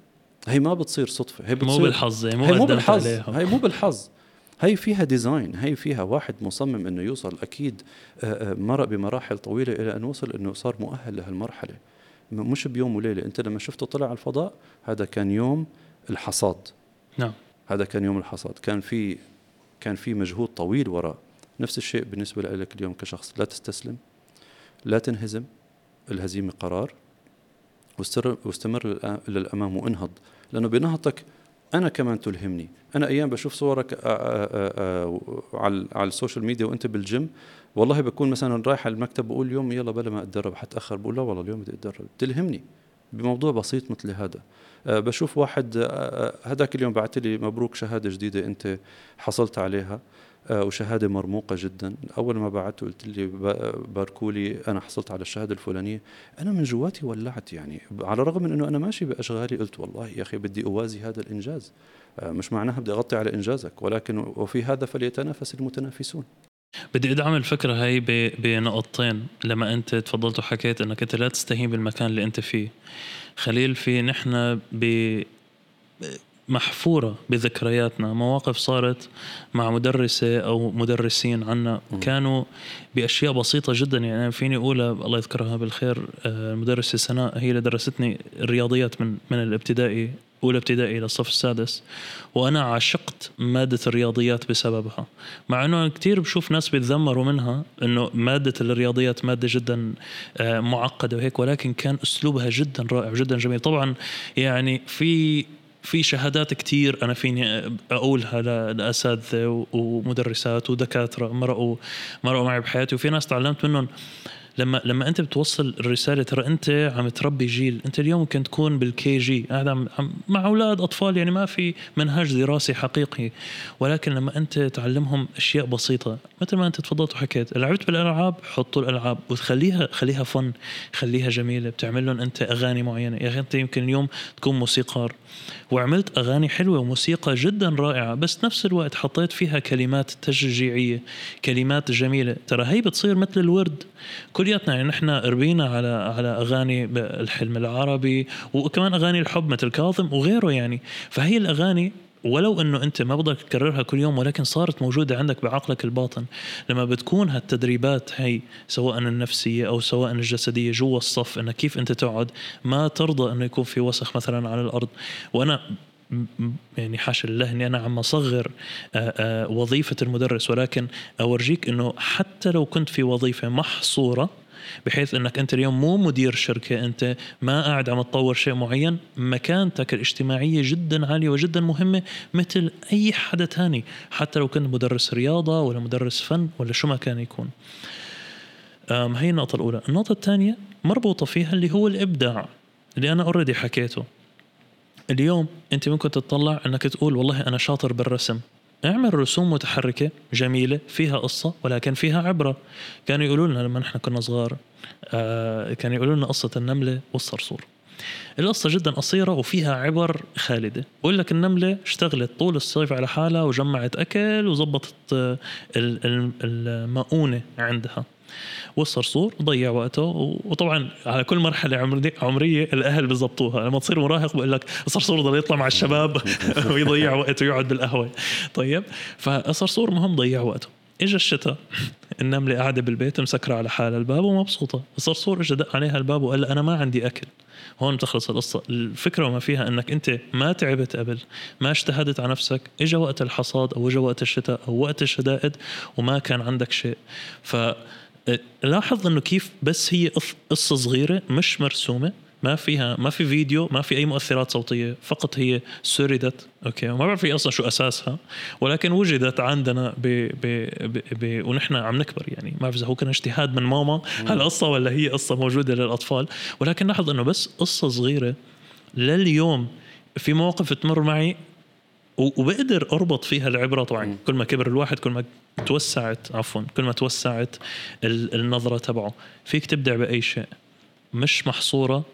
S2: هي ما بتصير صدفة هي بتصير
S1: مو بالحظ هي مو,
S2: هي مو بالحظ هي مو بالحظ. هي فيها ديزاين هي فيها واحد مصمم إنه يوصل أكيد مرق بمراحل طويلة إلى أن وصل إنه صار مؤهل لهالمرحلة. مش بيوم وليلة. أنت لما شفته طلع على الفضاء هذا كان يوم الحصاد.
S1: نعم.
S2: هذا كان يوم الحصاد. كان في كان في مجهود طويل وراء. نفس الشيء بالنسبة لك اليوم كشخص. لا تستسلم لا تنهزم الهزيمة قرار واستمر للأمام وانهض. لأنه بنهضتك أنا كمان تلهمني. أنا أيام بشوف صورك آآ آآ آآ على على ال social media وأنت بالجيم. والله بكون مثلا رايح على المكتب بقول اليوم يلا بلا ما أتدرب حتأخر بقول لا والله اليوم بدي أتدرب. تلهمني بموضوع بسيط مثل هذا. بشوف واحد هذاك اليوم بعث لي مبروك شهادة جديدة أنت حصلت عليها. وشهادة مرموقة جدا. أول ما بعثت قلت لي باركوا لي أنا حصلت على الشهادة الفلانية. أنا من جواتي ولعت يعني. على الرغم من إنه أنا ماشي بأشغالي قلت والله يا أخي بدي أوازي هذا الإنجاز. مش معناها بدي أغطي على إنجازك ولكن وفي هذا فليتنافس المتنافسون.
S1: بدي أدعم الفكرة هاي بنقطتين. لما أنت تفضلت وحكيت إنك أنت لا تستهين بالمكان اللي أنت فيه. خليل في نحن ب محفورة بذكرياتنا. مواقف صارت مع مدرسة أو مدرسين عنا. كانوا بأشياء بسيطة جدا. يعني فيني أقولها الله يذكرها بالخير المدرسة سناء هي اللي درستني الرياضيات من من الابتدائي أولى ابتدائي للصف السادس. وأنا عشقت مادة الرياضيات بسببها. مع أنه كثير بشوف ناس بيتذمروا منها أنه مادة الرياضيات مادة جدا معقدة وهيك ولكن كان أسلوبها جدا رائع جدا جميل. طبعا يعني في في شهادات كتير أنا فيني أقولها لأساتذة ومدرسات ودكاترة مرقوا مرقوا معي بحياتي. وفي ناس تعلمت منهم لما لما أنت بتوصل الرسالة ترى أنت عم تربي جيل أنت اليوم ممكن تكون بالكي جي. قاعد عم مع أولاد أطفال يعني ما في منهج دراسي حقيقي. ولكن لما أنت تعلمهم أشياء بسيطة مثل ما أنت تفضلت وحكيت لعبت بالألعاب حطوا الألعاب وتخليها خليها فن خليها جميلة. بتعمل لهم أنت أغاني معينة. يا أخي أنت يمكن اليوم تكون موسيقار. وعملت أغاني حلوة وموسيقى جدا رائعة بس نفس الوقت حطيت فيها كلمات تشجيعية كلمات جميلة. ترى هي بتصير مثل الورد. كلياتنا يعني نحن ربينا على على أغاني ب- الحلم العربي وكمان أغاني الحب مثل كاظم وغيره يعني. فهي الأغاني ولو إنه أنت ما بدك تكررها كل يوم ولكن صارت موجودة عندك بعقلك الباطن لما بتكون هالتدريبات هي سواء النفسية أو سواء الجسدية جوا الصف انك كيف أنت تقعد ما ترضى إنه يكون في وسخ مثلا على الأرض. وأنا يعني حاشا لله إني أنا عم أصغر وظيفة المدرس ولكن أورجيك إنه حتى لو كنت في وظيفة محصورة بحيث إنك أنت اليوم مو مدير شركة أنت ما قاعد عم تطور شيء معين مكانتك الاجتماعية جدا عالية وجدا مهمة مثل أي حدا تاني حتى لو كنت مدرس رياضة ولا مدرس فن ولا شو ما كان يكون هي النقطة الأولى، النقطة الثانية مربوطة فيها اللي هو الإبداع اللي أنا أوريدي حكيته. اليوم أنت ممكن تطلع أنك تقول والله أنا شاطر بالرسم. اعمل رسوم متحركة جميلة فيها قصة ولكن فيها عبرة. كانوا يقولوا لنا لما نحن كنا صغار آه كانوا يقولوا لنا قصة النملة والصرصور. القصة جدا قصيرة وفيها عبر خالدة. بقول لك النملة اشتغلت طول الصيف على حالها وجمعت أكل وزبطت آه، ال- ال- المؤونة عندها. والصرصور ضيع وقته. وطبعا على كل مرحلة عمري- عمرية الأهل بزبطوها لما تصير مراهق بقول لك الصرصور ضل يطلع مع الشباب ويضيع وقته ويقعد بالقهوة. طيب فالصرصور مهم ضيع وقته. اجى الشتاء النملة قاعدة بالبيت مسكرة على حالها الباب ومبسوطه الصرصور اجى دق عليها الباب وقال لها أنا ما عندي أكل. هون بتخلص القصة. الفكرة وما فيها أنك أنت ما تعبت قبل ما اجتهدت على نفسك إجا وقت الحصاد أو إجا وقت الشتاء أو وقت الشدائد وما كان عندك شيء. ف لاحظ إنه كيف بس هي قص- قصة صغيرة مش مرسومة. ما فيها ما في فيديو ما في أي مؤثرات صوتية فقط هي سردت أوكي؟ وما بعرف هي أصلا شو أساسها ولكن وجدت عندنا ب ب ب ب ونحن عم نكبر يعني ما بعرف إذا هو كان اجتهاد من ماما هالقصه ولا هي قصه موجودة للأطفال؟ ولكن لاحظ إنه بس قصة صغيرة لليوم في مواقف تمر معي وبقدر أربط فيها العبرة طبعا. كل ما كبر الواحد كل ما توسعت عفوا كل ما توسعت ال- النظرة تبعه. فيك تبدع بأي شيء مش محصورة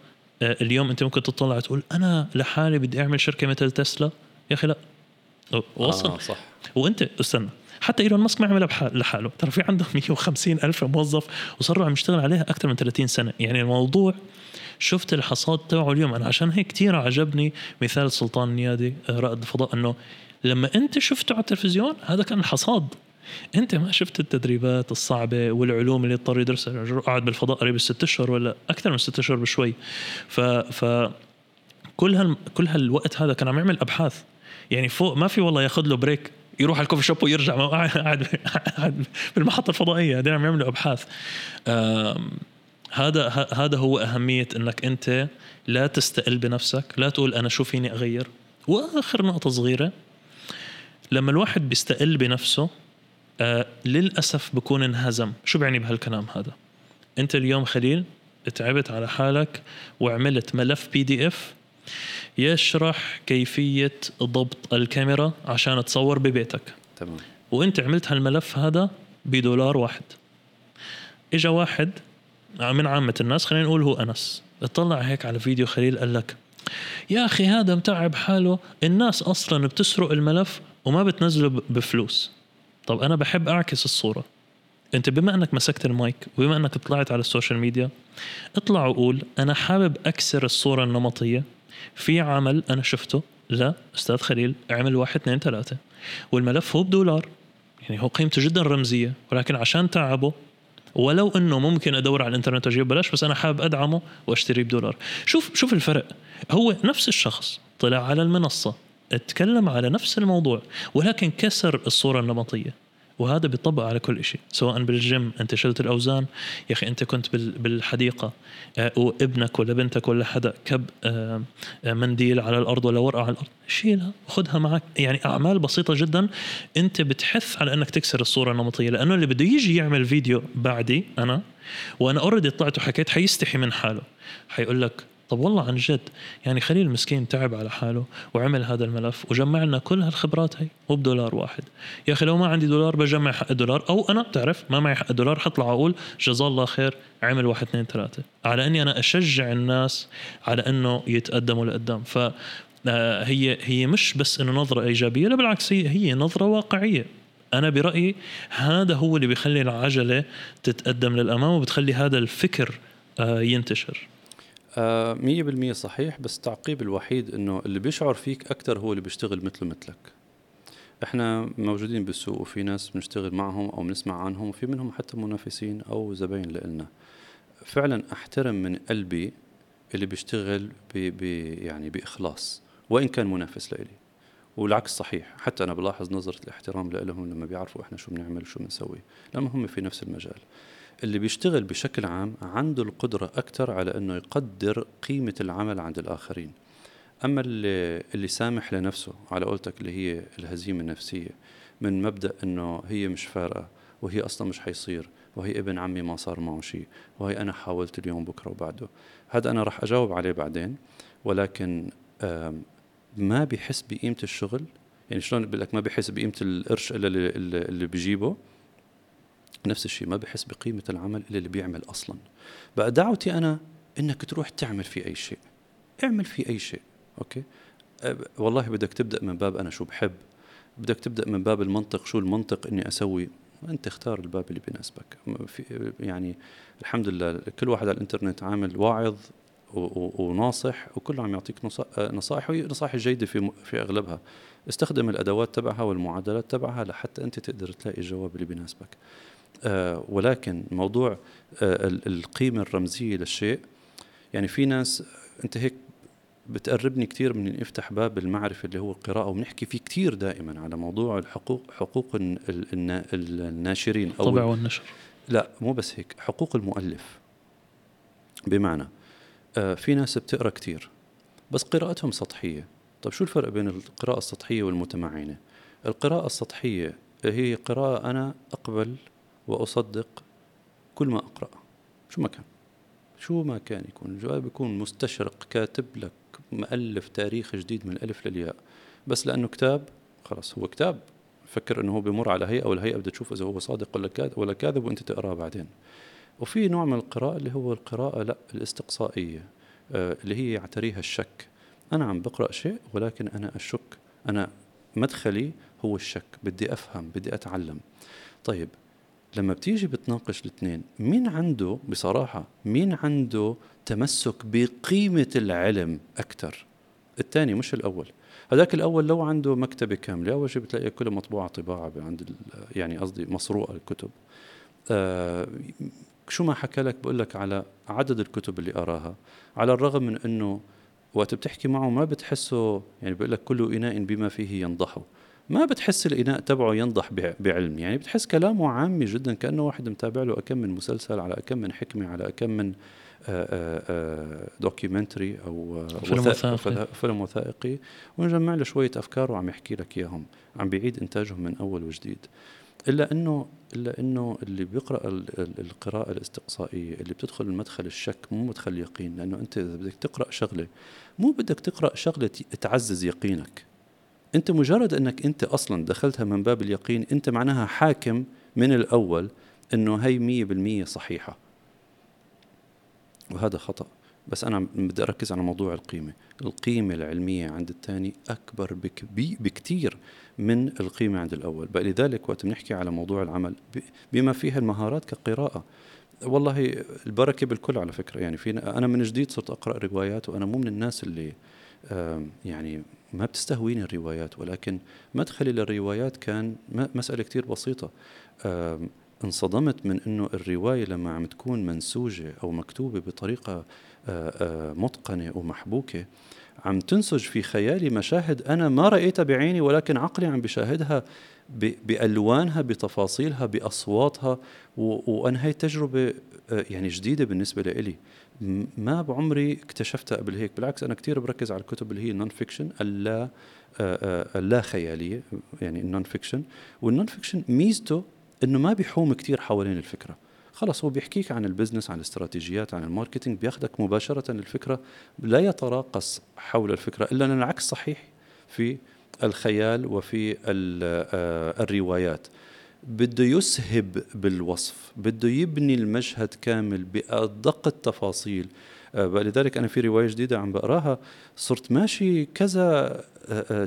S1: اليوم أنت ممكن تطلع تقول أنا لحالي بدي أعمل شركة مثل تسلا. يا أخي لا. وصل.
S2: آه صح.
S1: وأنت استنى. حتى إيلون ماسك ما عملها بحال- لحاله. ترى في عنده 150 ألف موظف وصاروا عم يشتغل عليها أكثر من 30 سنة. يعني الموضوع شفت الحصاد تبعه اليوم. أنا عشان هيك كثير عجبني مثال سلطان النيادي آه، رائد الفضاء إنه لما أنت شفته على التلفزيون هذا كان الحصاد أنت ما شفت التدريبات الصعبة والعلوم اللي اضطر يدرسها؟ قعد بالفضاء قريب الست أشهر ولا أكثر من ست أشهر بشوي. ف ف كل هال كل هالوقت هذا كان عم يعمل أبحاث. يعني فوق ما في والله ياخذ له بريك يروح على الكوفي شوب ويرجع ما قاعد قاعد قاعد بالمحطة الفضائية. هذول عم يعملوا أبحاث. هذا هذا هو أهمية إنك أنت لا تستقل بنفسك لا تقول أنا شو فيني أغير. وآخر نقطة صغيرة لما الواحد بيستقل بنفسه آه للأسف بكون انهزم. شو بعني بهالكلام هذا؟ أنت اليوم خليل تعبت على حالك وعملت ملف بي دي اف يشرح كيفية ضبط الكاميرا عشان تصور ببيتك.
S2: تمام.
S1: وأنت عملت هالملف هذا بدولار واحد. إجا واحد من عامة الناس خلينا نقول هو أنس اطلع هيك على فيديو خليل قال لك يا أخي هذا متعب حاله الناس أصلا بتسرق الملف وما بتنزله بفلوس. طب أنا بحب أعكس الصورة. أنت بما أنك مسكت المايك وبما أنك طلعت على ال social media اطلع وقول أنا حابب أكسر الصورة النمطية. في عمل أنا شفته؟ لا أستاذ خليل عمل واحد اثنين ثلاثة. والملف هو بدولار. يعني هو قيمته جدا رمزية ولكن عشان تعبه ولو إنه ممكن أدور على الإنترنت وأجيبه ببلاش بس أنا حابب أدعمه وأشتريه بدولار. شوف شوف الفرق. هو نفس الشخص طلع على المنصة. أتكلم على نفس الموضوع ولكن كسر الصورة النمطية. وهذا بيطبق على كل شيء سواء بالجيم أنت شلت الأوزان يا أخي أنت كنت بال- بالحديقة آه، وابنك ولا بنتك ولا حدا كب آه، آه، منديل على الأرض ولا ورقة على الأرض شيلها وخذها معك. يعني أعمال بسيطة جدا أنت بتحث على أنك تكسر الصورة النمطية لأنه اللي بده يجي يعمل فيديو بعدي أنا وأنا اوريدي طلعت وحكيت حيستحي من حاله. حيقول لك طب والله عن جد يعني خليل مسكين تعب على حاله وعمل هذا الملف وجمع لنا كل هالخبرات هي وبدولار واحد. يا أخي لو ما عندي دولار بجمع حق الدولار أو أنا بتعرف؟ ما معي حق الدولار حطلع أقول جزاه الله خير عمل واحد اثنين ثلاثة. على إني أنا أشجع الناس على إنه يتقدموا لقدام. ف آه، هي هي مش بس إنه نظرة إيجابية لا بالعكس هي هي نظرة واقعية. أنا برأيي هذا هو اللي بيخلي العجلة تتقدم للأمام وبتخلي هذا الفكر آه، ينتشر.
S2: مية بالمية صحيح بس التعقيب الوحيد إنه اللي بيشعر فيك أكثر هو اللي بيشتغل مثله مثلك. إحنا موجودين بالسوق وفي ناس بنشتغل معهم أو بنسمع عنهم وفي منهم حتى منافسين أو زباين لنا فعلا أحترم من قلبي اللي بيشتغل ب ب يعني بإخلاص وإن كان منافس لإلي. والعكس صحيح حتى أنا بلاحظ نظرة الاحترام لهم لما بيعرفوا إحنا شو بنعمل وشو بنسوي لما هم في نفس المجال. اللي بيشتغل بشكل عام عنده القدرة أكثر على أنه يقدر قيمة العمل عند الآخرين. أما اللي, اللي سامح لنفسه على قولتك اللي هي الهزيمة النفسية من مبدأ أنه هي مش فارقة وهي أصلا مش حيصير وهي ابن عمي ما صار معه شيء وهي أنا حاولت اليوم بكرة وبعده. هذا أنا رح أجاوب عليه بعدين ولكن ما بيحس بقيمة الشغل؟ يعني شلون بقول لك ما بيحس بقيمة القرش إلا اللي, اللي بيجيبه؟ نفس الشيء ما بحس بقيمة العمل إلا اللي بيعمل أصلا. بقى دعوتي أنا إنك تروح تعمل في أي شيء. اعمل في أي شيء أوكي؟ والله بدك تبدأ من باب أنا شو بحب. بدك تبدأ من باب المنطق شو المنطق إني أسوي. أنت اختار الباب اللي بيناسبك. يعني الحمد لله كل واحد على الإنترنت عامل واعظ وناصح وكله عم يعطيك نصا- نصائح وهي نصائح جيدة في في أغلبها. استخدم الأدوات تبعها والمعادلات تبعها لحتى أنت تقدر تلاقي الجواب اللي بيناسبك. ولكن موضوع آه، ال- القيمة الرمزية للشيء. يعني في ناس أنت هيك بتقربني كثير من أفتح باب المعرفة اللي هو القراءة وبنحكي فيه كثير دائما على موضوع الحقوق حقوق الن- ال- النا- الناشرين. أو
S1: طبع والنشر.
S2: لا مو بس هيك حقوق المؤلف. بمعنى آه في ناس بتقرأ كتير بس قراءتهم سطحية. طيب شو الفرق بين القراءة السطحية والمتمعنه القراءة السطحية هي قراءة أنا أقبل وأصدق كل ما أقرأ. شو ما كان. شو ما كان يكون. الجواب بيكون مستشرق كاتب لك مؤلف تاريخ جديد من الألف للياء. بس لأنه كتاب خلاص هو كتاب. فكر إنه هو بمر على هيئة والهيئه بدها تشوف إذا هو صادق ولا كاذب ولا كاذب وأنت تقرأه بعدين. وفي نوع من القراءة اللي هو القراءة لا الاستقصائية آه، اللي هي يعتريها الشك. أنا عم بقرأ شيء ولكن أنا أشك. أنا مدخلي هو الشك. بدي أفهم بدي أتعلم. طيب لما بتيجي بتناقش الاثنين مين عنده بصراحة مين عنده تمسك بقيمة العلم أكثر الثاني مش الأول. هذاك الأول لو عنده مكتبة كاملة أول شيء بتلاقي كلها مطبوعة طباعة عند يعني قصدي مسروقه الكتب. آه شو ما حكى لك؟ بقول لك على عدد الكتب اللي قراها على الرغم من إنه وقت بتحكي معه ما بتحسه يعني بقول لك كل إناء بما فيه ينضح ما بتحس الإناء تبعه ينضح بع- بعلم؟ يعني بتحس كلامه عامي جدا كأنه واحد متابع له أكم من مسلسل على أكم من حكمة على أكم من دوكيومنتري أو آه،
S1: فيلم
S2: وثائق-
S1: وثائقي.
S2: فل- فيلم وثائقي. ونجمع له شوية أفكار وعم يحكي لك إياهم. عم بيعيد إنتاجهم من أول وجديد. إلا إنه إلا إنه اللي بيقرأ ال- ال- القراءة الإستقصائية اللي بتدخل المدخل الشك مو مدخل يقين لأنه أنت إذا بدك تقرأ شغلة مو بدك تقرأ شغلة تعزز يقينك. أنت مجرد أنك أنت أصلا دخلتها من باب اليقين أنت معناها حاكم من الأول إنه هي مية بالمية صحيحة. وهذا خطأ. بس أنا بدي أركز على موضوع القيمة. القيمة العلمية عند الثاني أكبر بكثير من القيمة عند الأول. بقى لذلك وقت بنحكي على موضوع العمل بما فيها المهارات كقراءة. والله البركة بالكل على فكرة. يعني في أنا من جديد صرت أقرأ روايات وأنا مو من الناس اللي يعني ما بتستهويني الروايات ولكن مدخلي للروايات كان م- مسألة كتير بسيطة. آم، انصدمت من إنه الرواية لما عم تكون منسوجة أو آه، آه، متقنة ومحبوكة عم تنسج في خيالي مشاهد أنا ما رأيتها بعيني ولكن عقلي عم بشاهدها ب- بألوانها بتفاصيلها بأصواتها و- وأنا هي تجربه آه، يعني جديدة بالنسبة لإلي. ما بعمري اكتشفتها قبل هيك. بالعكس أنا كثير بركز على الكتب اللي هي non-fiction اللا آه، آه، اللا خيالية يعني ال non-fiction وال non-fiction ميزته إنه ما بيحوم كثير حوالين الفكرة. خلص هو بيحكيك عن ال business عن الاستراتيجيات عن ال marketing. بياخدك مباشرة الفكرة. لا يتراقص حول الفكرة إلا إن العكس صحيح في الخيال وفي آه، الروايات. بده يسهب بالوصف بده يبني المشهد كامل بأدق التفاصيل. آه، لذلك أنا في رواية جديدة عم بقراها صرت ماشي كذا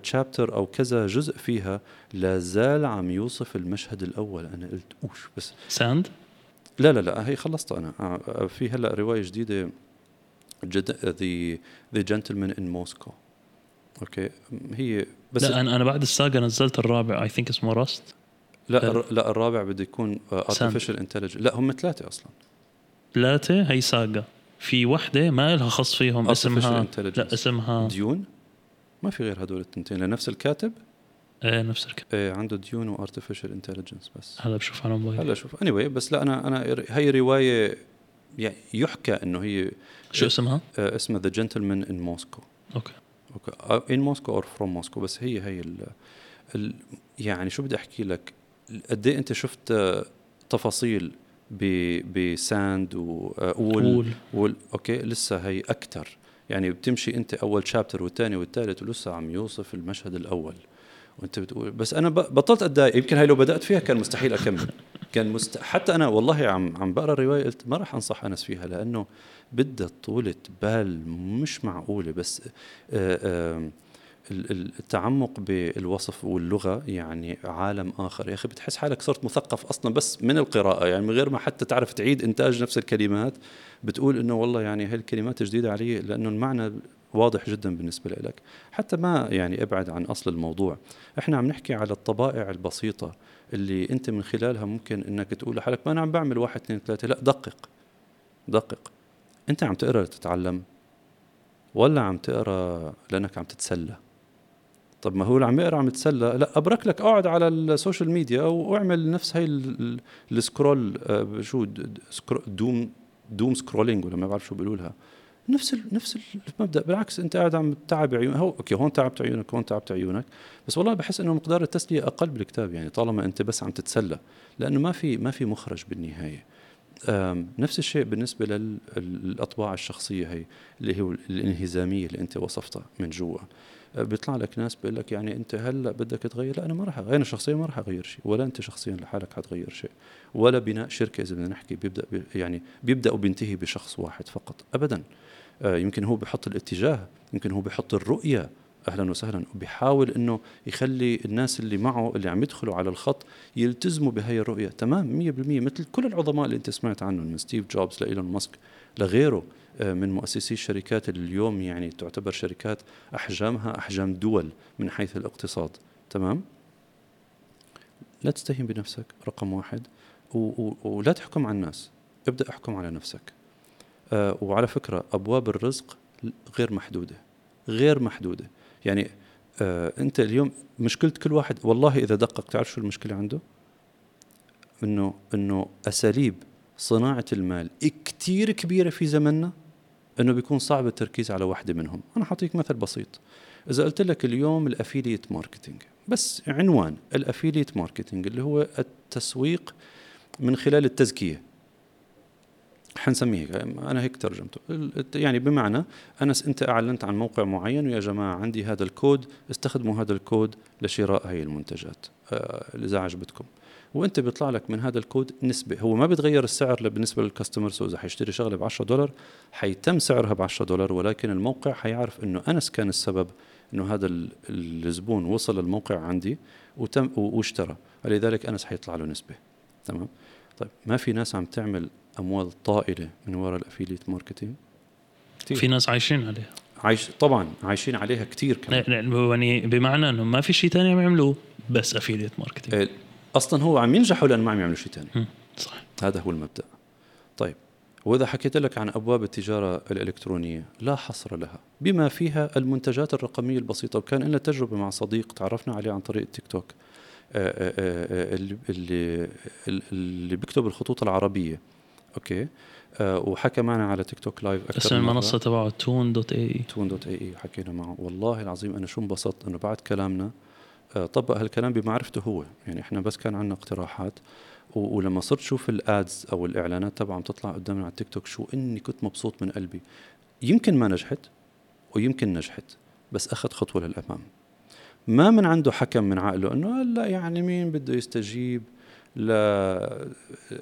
S2: تشابتر أو كذا جزء فيها لا زال عم يوصف المشهد الأول. أنا قلت أوش بس.
S1: ساند؟
S2: لا لا لا هي خلصتها أنا. آه، في هلأ رواية جديدة ذا ذا جنتلمان ان موسكو أوكي؟ هي بس
S1: لا أنا أنا بعد الساقة نزلت الرابع اي ثينك اسمه راست
S2: لا لا الرابع بده يكون ارتفيشال انتليجنس لا هم ثلاثة أصلا.
S1: ثلاثة؟ هي ساقة. في وحدة ما لها خص فيهم اسمها. لا اسمها
S2: ديون؟ ما في غير هدول التنتين. لنفس الكاتب؟
S1: إيه نفس الكلام
S2: إيه عنده ديون وارتفيشال انتليجنس بس.
S1: هلا بشوف على موبايل.
S2: هلا شوف. اني anyway بس لا أنا أنا هي رواية يعني يحكى إنه هي
S1: شو اسمها؟
S2: آه، اسمها the gentleman in Moscow
S1: okay.
S2: okay. in Moscow or from Moscow بس هي هي ال ال يعني شو بدي أحكي لك؟ قد إيه أنت شفت آه، تفاصيل ب- ب Sandworm؟
S1: قول
S2: وال okay لسه هي أكثر يعني بتمشي أنت أول chapter والثاني والثالث ولسه عم يوصف المشهد الأول. وأنت بتقول بس أنا بطلت أتضايق. يمكن هاي لو بدأت فيها كان مستحيل أكمل. كان مست... حتى أنا والله عم عم بقرأ الرواية قلت ما راح أنصح أنس فيها لأنه بدها طولة بال مش معقولة. بس آه، آه، ال- التعمق بالوصف واللغة يعني عالم آخر. يا أخي بتحس حالك صرت مثقف أصلا بس من القراءة يعني من غير ما حتى تعرف تعيد إنتاج نفس الكلمات. بتقول إنه والله يعني هاي الكلمات جديدة علي لأنه المعنى واضح جدا بالنسبة لك حتى ما يعني أبعد عن أصل الموضوع. إحنا عم نحكي على الطبائع البسيطة اللي أنت من خلالها ممكن إنك تقول لحالك ما أنا عم بعمل واحد اثنين ثلاثة. لا دقق. دقق. أنت عم تقرأ لتتعلم ولا عم تقرأ لأنك عم تتسلى؟ طب ما هو اللي عم يقرأ عم يتسلى. لا أبرك لك أقعد على ال social media وأعمل نفس هاي ال- ال- ال scroll آه، شو doom doom scrolling ولا ما بعرف شو بيقولوا لها. نفس ال- نفس المبدأ. بالعكس أنت قاعد عم تتعب عيونك هو أوكي هون تعبت عيونك هون تعبت عيونك بس والله بحس إنه مقدار التسلية أقل بالكتاب يعني طالما أنت بس عم تتسلى لأنه ما في ما في مخرج بالنهاية. نفس الشيء بالنسبة للأطباع الشخصية هي اللي هو الانهزامية اللي أنت وصفتها من جوا. بيطلع لك ناس بيقول لك يعني أنت هلأ بدك تغير لأ أنا ما راح أنا شخصيا ما راح أغير شيء ولا أنت شخصيا لحالك حتغير شيء ولا بناء شركة إذا بدنا نحكي بيبدأ ب- يعني بيبدأ وبينتهي بشخص واحد فقط ابدا. آه، يمكن هو بحط الاتجاه يمكن هو بحط الرؤية أهلا وسهلا وبيحاول إنه يخلي الناس اللي معه اللي عم يدخلوا على الخط يلتزموا بهي الرؤية. تمام 100% مثل كل العظماء اللي أنت سمعت عنهم من ستيف جوبز لإيلون ماسك لغيره. من مؤسسي الشركات اللي اليوم يعني تعتبر شركات أحجامها أحجام دول من حيث الاقتصاد. تمام؟ لا تستهين بنفسك رقم واحد. ولا تحكم على الناس. ابدأ احكم على نفسك. آه وعلى فكرة أبواب الرزق غير محدودة. غير محدودة. يعني آه أنت اليوم مشكلة كل واحد والله إذا دقق تعرف شو المشكلة عنده؟ إنه إنه أساليب صناعة المال كتير كبيرة في زمننا إنه بيكون صعب التركيز على واحدة منهم. أنا حأعطيك مثل بسيط. إذا قلت لك اليوم ال affiliate marketing بس عنوان ال affiliate marketing اللي هو التسويق من خلال التزكية. حنسميه هيك أنا هيك ترجمته. يعني بمعنى انس أنت أعلنت عن موقع معين ويا جماعة عندي هذا الكود استخدموا هذا الكود لشراء هاي المنتجات. آه، إذا عجبتكم. وانت بيطلع لك من هذا الكود نسبة. هو ما بيتغير السعر بالنسبة لل customer so اذا حيشتري شغلة ب 10 دولار حيتم سعرها ب 10 دولار ولكن الموقع حيعرف إنه انس كان السبب إنه هذا ال- الزبون وصل للموقع عندي وتم واشترى. لذلك أنس حيطلع له نسبة. تمام؟ طيب ما في ناس عم تعمل أموال طائلة من وراء ال affiliate marketing.
S1: في ناس عايشين عليها.
S2: عايش طبعا عايشين عليها كثير كمان.
S1: يعني بمعنى إنه ما في شيء ثاني عم يعملوه بس affiliate
S2: marketing. أصلا هو عم ينجحوا لأنه ما عم يعملوا شيء ثاني
S1: صح
S2: هذا هو المبدأ. طيب وإذا حكيت لك عن أبواب التجارة الإلكترونية لا حصر لها بما فيها المنتجات الرقمية البسيطة وكان لنا تجربة مع صديق تعرفنا عليه عن طريق التيك توك آه، آه، آه، اللي اللي اللي بيكتب الخطوط العربية. أوكي؟ وحكى معنا على تيك توك live
S1: أكثر اسم المنصة تبعه تون dot E.
S2: تون dot E إي حكينا معه. والله العظيم أنا شو انبسطت إنه بعد كلامنا طبق هالكلام بمعرفته هو. يعني إحنا بس كان عندنا اقتراحات. ولما صرت شوف ال ads أو الإعلانات تبعهم تطلع قدامنا على التيك توك شو إني كنت مبسوط من قلبي. يمكن ما نجحت ويمكن نجحت بس أخذ خطوة للأمام. ما من عنده حكم من عقله إنه هلأ يعني مين بده يستجيب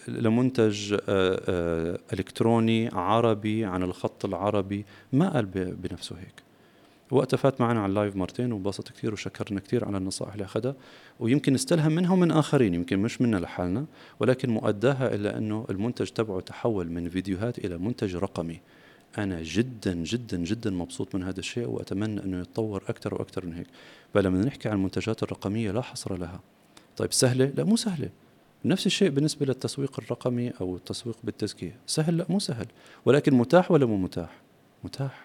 S2: لمنتج آه، آه، إلكتروني عربي عن الخط العربي. ما قال بنفسه هيك. وقتها فات معنا على اللايف مرتين وانبسط كثير وشكرنا كثير على النصائح اللي أخذها. ويمكن نستلهم منها ومن آخرين يمكن مش منا لحالنا ولكن مؤداها إلى أنه المنتج تبعه تحول من فيديوهات إلى منتج رقمي. أنا جدا جدا جدا مبسوط من هذا الشيء وأتمنى أنه يتطور أكثر وأكثر من هيك. فلما نحكي عن المنتجات الرقمية لا حصر لها. طيب سهلة؟ لا مو سهلة. نفس الشيء بالنسبة للتسويق الرقمي أو التسويق بالتزكية. سهل؟ لا مو سهل. ولكن متاح ولا مو متاح؟ متاح.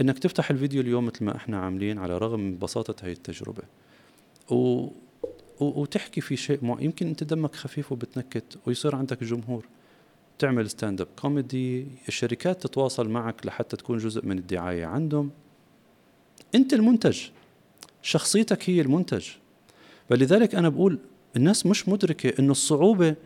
S2: إنك تفتح الفيديو اليوم مثل ما إحنا عاملين على رغم من بساطة هاي التجربة. و... وتحكي في شيء مع... يمكن أنت دمك خفيف وبتنكت ويصير عندك جمهور. تعمل stand up comedy الشركات تتواصل معك لحتى تكون جزء من الدعاية عندهم. أنت المنتج شخصيتك هي المنتج. فلذلك أنا بقول الناس مش مدركة إنه الصعوبة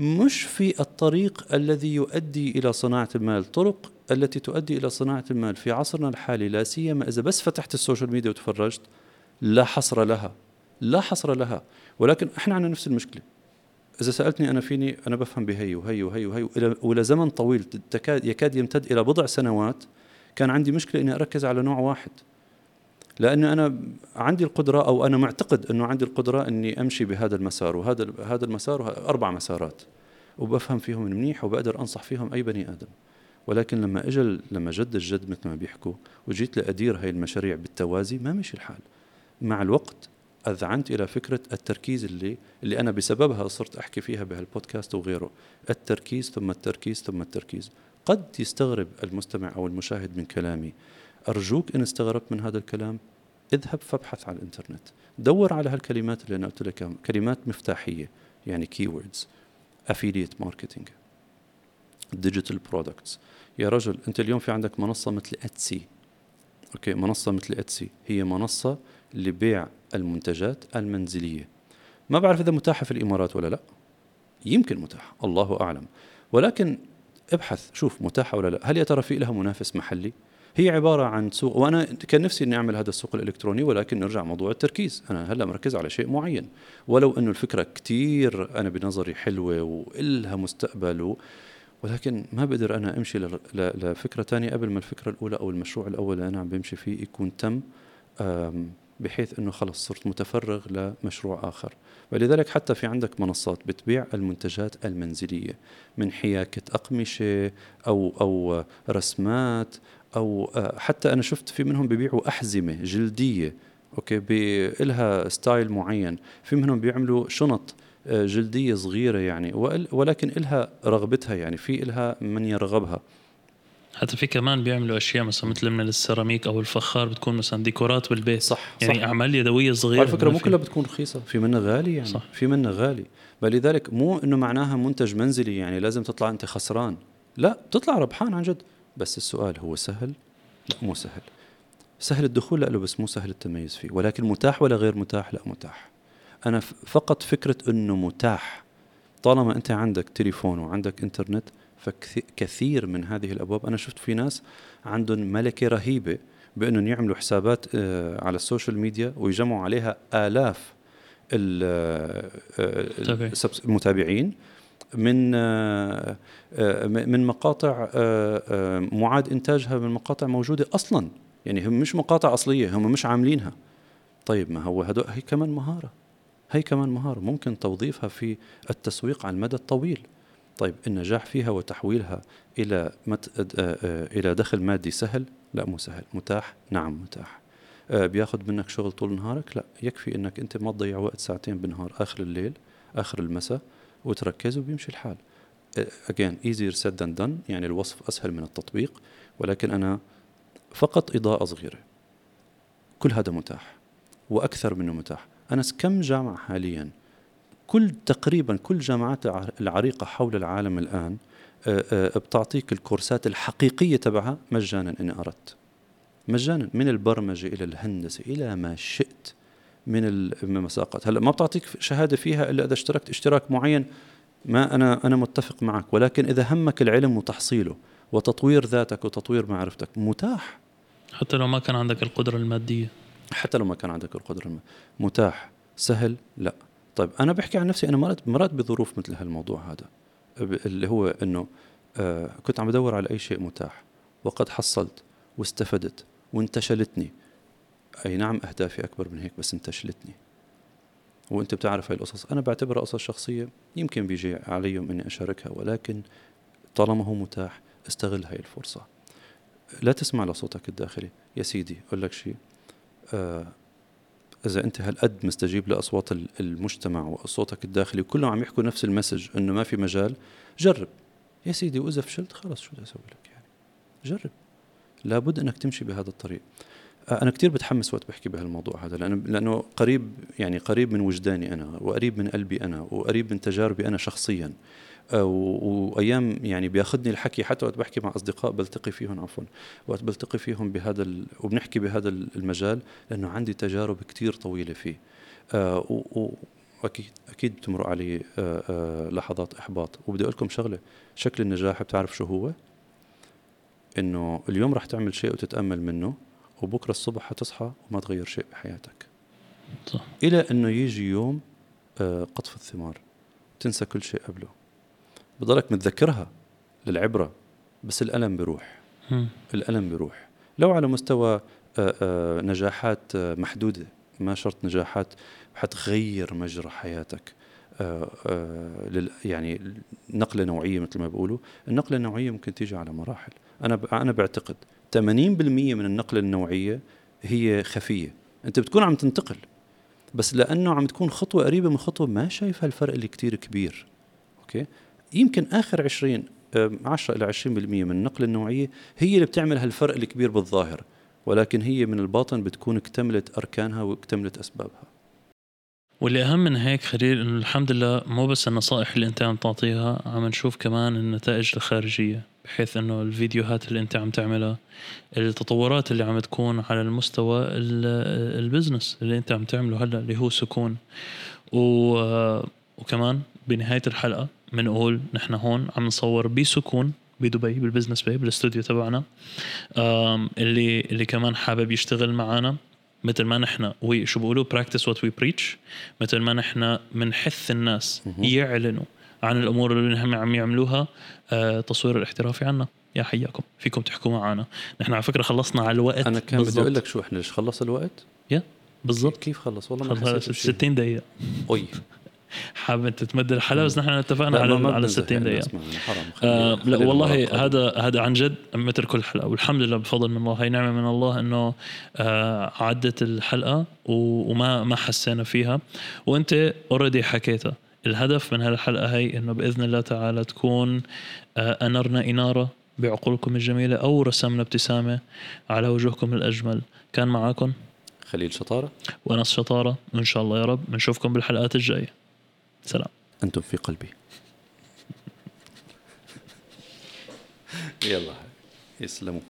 S2: مش في الطريق الذي يؤدي إلى صناعة المال، طرق التي تؤدي إلى صناعة المال في عصرنا الحالي لا سيما إذا بس فتحت ال social media وتفرجت لا حصر لها، لا حصر لها، ولكن إحنا عندنا نفس المشكلة. إذا سألتني أنا فيني أنا بفهم بهي وهي وهي وهي ولا زمن طويل تكاد يكاد يمتد إلى بضع سنوات كان عندي مشكلة إني أركز على نوع واحد. لاني أنا عندي القدرة أو أنا معتقد أنه عندي القدرة أني أمشي بهذا المسار وهذا هذا المسار أربع مسارات وبفهم فيهم منيح وبقدر أنصح فيهم أي بني آدم. ولكن لما اجى لما جد الجد مثل ما بيحكوا وجيت لأدير هاي المشاريع بالتوازي ما مشي الحال. مع الوقت أذعنت إلى فكرة التركيز اللي اللي أنا بسببها صرت أحكي فيها بهالبودكاست وغيره. التركيز ثم التركيز ثم التركيز. قد يستغرب المستمع أو المشاهد من كلامي أرجوك إن استغربت من هذا الكلام؟ اذهب فابحث على الإنترنت. دور على هالكلمات اللي أنا قلت لك كلمات مفتاحية يعني keywords affiliate marketing digital products يا رجل أنت اليوم في عندك منصة مثل Etsy أوكي منصة مثل Etsy هي منصة لبيع المنتجات المنزلية. ما بعرف إذا متاحة في الإمارات ولا لا. يمكن متاحة الله أعلم. ولكن ابحث شوف متاحة ولا لا. هل يا ترى في لها منافس محلي؟ هي عبارة عن سوق وأنا كان نفسي إني أعمل هذا السوق الإلكتروني ولكن نرجع موضوع التركيز. أنا هلأ مركز على شيء معين. ولو أنه الفكرة كثير أنا بنظري حلوة وإلها مستقبل ولكن ما بقدر أنا أمشي لفكرة ثانية قبل ما الفكرة الأولى أو المشروع الأول اللي أنا عم بمشي فيه يكون تم بحيث إنه خلص صرت متفرغ لمشروع آخر. ولذلك حتى في عندك منصات بتبيع المنتجات المنزلية من حياكة أقمشة أو أو رسمات أو آه، حتى أنا شفت في منهم ببيعوا أحزمة جلدية أوكي لها style معين. في منهم بيعملوا شنط آه، جلدية صغيرة يعني ولكن لها رغبتها يعني في لها من يرغبها.
S1: حتى في كمان بيعملوا أشياء مثلا مثل من السيراميك أو الفخار بتكون مثلا ديكورات بالبيت.
S2: صح
S1: يعني
S2: صح.
S1: أعمال يدوية صغيرة
S2: على فكرة مو كلها بتكون رخيصة. في منها غالي يعني. صح. في منها غالي. فلذلك مو إنه معناها منتج منزلي يعني لازم تطلع أنت خسران. لا بتطلع ربحان عن جد. بس السؤال هو سهل؟ لا مو سهل. سهل الدخول؟ لا له بس مو سهل التميز فيه. ولكن متاح ولا غير متاح؟ لا متاح. أنا فقط فكرة إنه متاح. طالما أنت عندك تليفون وعندك إنترنت فكثير من هذه الأبواب أنا شفت في ناس عندهم ملكة رهيبة بأنهم يعملوا حسابات آه، على ال social media ويجمعوا عليها آلاف آه، المتابعين من آه، من مقاطع معاد إنتاجها من مقاطع موجودة أصلا. يعني هم مش مقاطع أصلية هم مش عاملينها. طيب ما هو هدول هي كمان مهارة. هي كمان مهارة. ممكن توظيفها في التسويق على المدى الطويل. طيب النجاح فيها وتحويلها إلى مت... آه، آه، إلى دخل مادي سهل؟ لا مو سهل. متاح؟ نعم متاح. آه، بياخذ منك شغل طول نهارك؟ لا. يكفي إنك أنت ما تضيع وقت ساعتين بالنهار آخر الليل آخر المساء. وتركز وبيمشي الحال. again easier said than done يعني الوصف أسهل من التطبيق. ولكن أنا فقط إضاءة صغيرة. كل هذا متاح. وأكثر منه متاح. أنا كم جامعة حاليا؟ كل تقريبا كل جامعات العريقة حول العالم الآن آه، آه، بتعطيك الكورسات الحقيقية تبعها مجانا إن أردت. مجانا من البرمجة إلى الهندسة إلى ما شئت. من المساقات. هلا ما بتعطيك شهادة فيها إلا إذا اشتركت اشتراك معين ما أنا أنا متفق معك. ولكن إذا همك العلم وتحصيله وتطوير ذاتك وتطوير معرفتك متاح.
S1: حتى لو ما كان عندك القدرة المادية.
S2: حتى لو ما كان عندك القدرة المادية. متاح. سهل؟ لا. طيب أنا بحكي عن نفسي أنا مرات مرات بظروف مثل هالموضوع هذا. اللي هو إنه آه كنت عم بدور على أي شيء متاح. وقد حصلت واستفدت وانتشلتني. أي نعم أهدافي أكبر من هيك بس انتشلتني وأنت بتعرف هاي القصص. أنا بعتبرها قصص شخصية يمكن بيجي عليهم إني أشاركها ولكن طالما هو متاح استغل هاي الفرصة. لا تسمع لصوتك الداخلي. يا سيدي أقول لك شيء. آه إذا أنت هالقد مستجيب لأصوات المجتمع وصوتك الداخلي وكلهم عم يحكوا نفس المسج إنه ما في مجال جرب. يا سيدي وإذا فشلت خلص شو بدي أسوي لك يعني؟ جرب. لابد إنك تمشي بهذا الطريق. أنا كثير بتحمس وقت بحكي بهالموضوع هذا لأنه لأنه قريب يعني قريب من وجداني أنا وقريب من قلبي أنا وقريب من تجاربي أنا شخصيا. آه، وأيام يعني بياخذني الحكي حتى وقت بحكي مع أصدقاء بلتقي فيهم عفوا وقت بلتقي فيهم بهذا وبنحكي بهذا المجال لأنه عندي تجارب كثير طويلة فيه. آه، واكيد أكيد بتمرق علي لحظات إحباط. وبدي أقول لكم شغلة شكل النجاح بتعرف شو هو؟ إنه اليوم رح تعمل شيء وتتأمل منه. وبكرة الصبح حتصحى وما تغير شيء بحياتك. صح. إلى أنه يجي يوم آه، قطف الثمار. تنسى كل شيء قبله. بضلك متذكرها للعبرة بس الألم بيروح. الألم بيروح. لو على مستوى آه، آه، نجاحات محدودة ما شرط نجاحات حتغير مجرى حياتك. يعني نقلة نوعية مثل ما بيقولوا. النقلة النوعية ممكن تيجي على مراحل. أنا أنا بعتقد 80% من النقله النوعية هي خفية. أنت بتكون عم تنتقل بس لأنه عم تكون خطوة قريبة من خطوة ما شايف هالفرق اللي كتير كبير. أوكي؟ يمكن آخر 20 10 إلى 20% من النقله النوعية هي اللي بتعمل هالفرق الكبير بالظاهر ولكن هي من الباطن بتكون اكتملت أركانها واكتملت أسبابها.
S1: واللي اهم من هيك خليل إنه الحمد لله مو بس النصائح اللي أنت عم تعطيها عم نشوف كمان النتائج الخارجية بحيث إنه الفيديوهات اللي أنت عم تعملها التطورات اللي عم تكون على المستوى ال business اللي أنت عم تعمله هلأ اللي هو سكون. و وكمان بنهاية الحلقة بنقول نحن هون عم نصور بسكون بدبي بال business bay بالاستوديو تبعنا. اللي اللي كمان حابب يشتغل معنا مثل ما نحن شو بيقولوا؟ practice what we preach مثل ما نحن بنحث الناس يعلنوا عن الأمور اللي هم عم يعملوها آه تصوير الاحترافي عنا. يا حياكم فيكم تحكوا معنا. نحن على فكرة خلصنا على الوقت.
S2: أنا كان بدي أقول لك شو إحنا ليش خلص الوقت؟
S1: يا بالضبط.
S2: كيف خلص؟ والله
S1: ما خلص 60 دقيقة.
S2: أوي.
S1: حابب أنت تمد الحلقة بس نحن اتفقنا على على 60 دقيقة. آه لا والله هذا هذا عن جد مثل كل حلقه والحمد لله بفضل من الله هي نعمة من الله إنه آه عدت الحلقة وما ما حسينا فيها. وأنت اوريدي حكيتها. الهدف من هالحلقة هي إنه بإذن الله تعالى تكون آه أنرنا إنارة بعقولكم الجميلة أو رسمنا ابتسامة على وجوهكم الأجمل. كان معاكم
S2: خليل شطارة.
S1: ونص شطارة. إن شاء الله يا رب. بنشوفكم بالحلقات الجاية. سلام.
S2: أنتم في قلبي. يلا. يسلموا.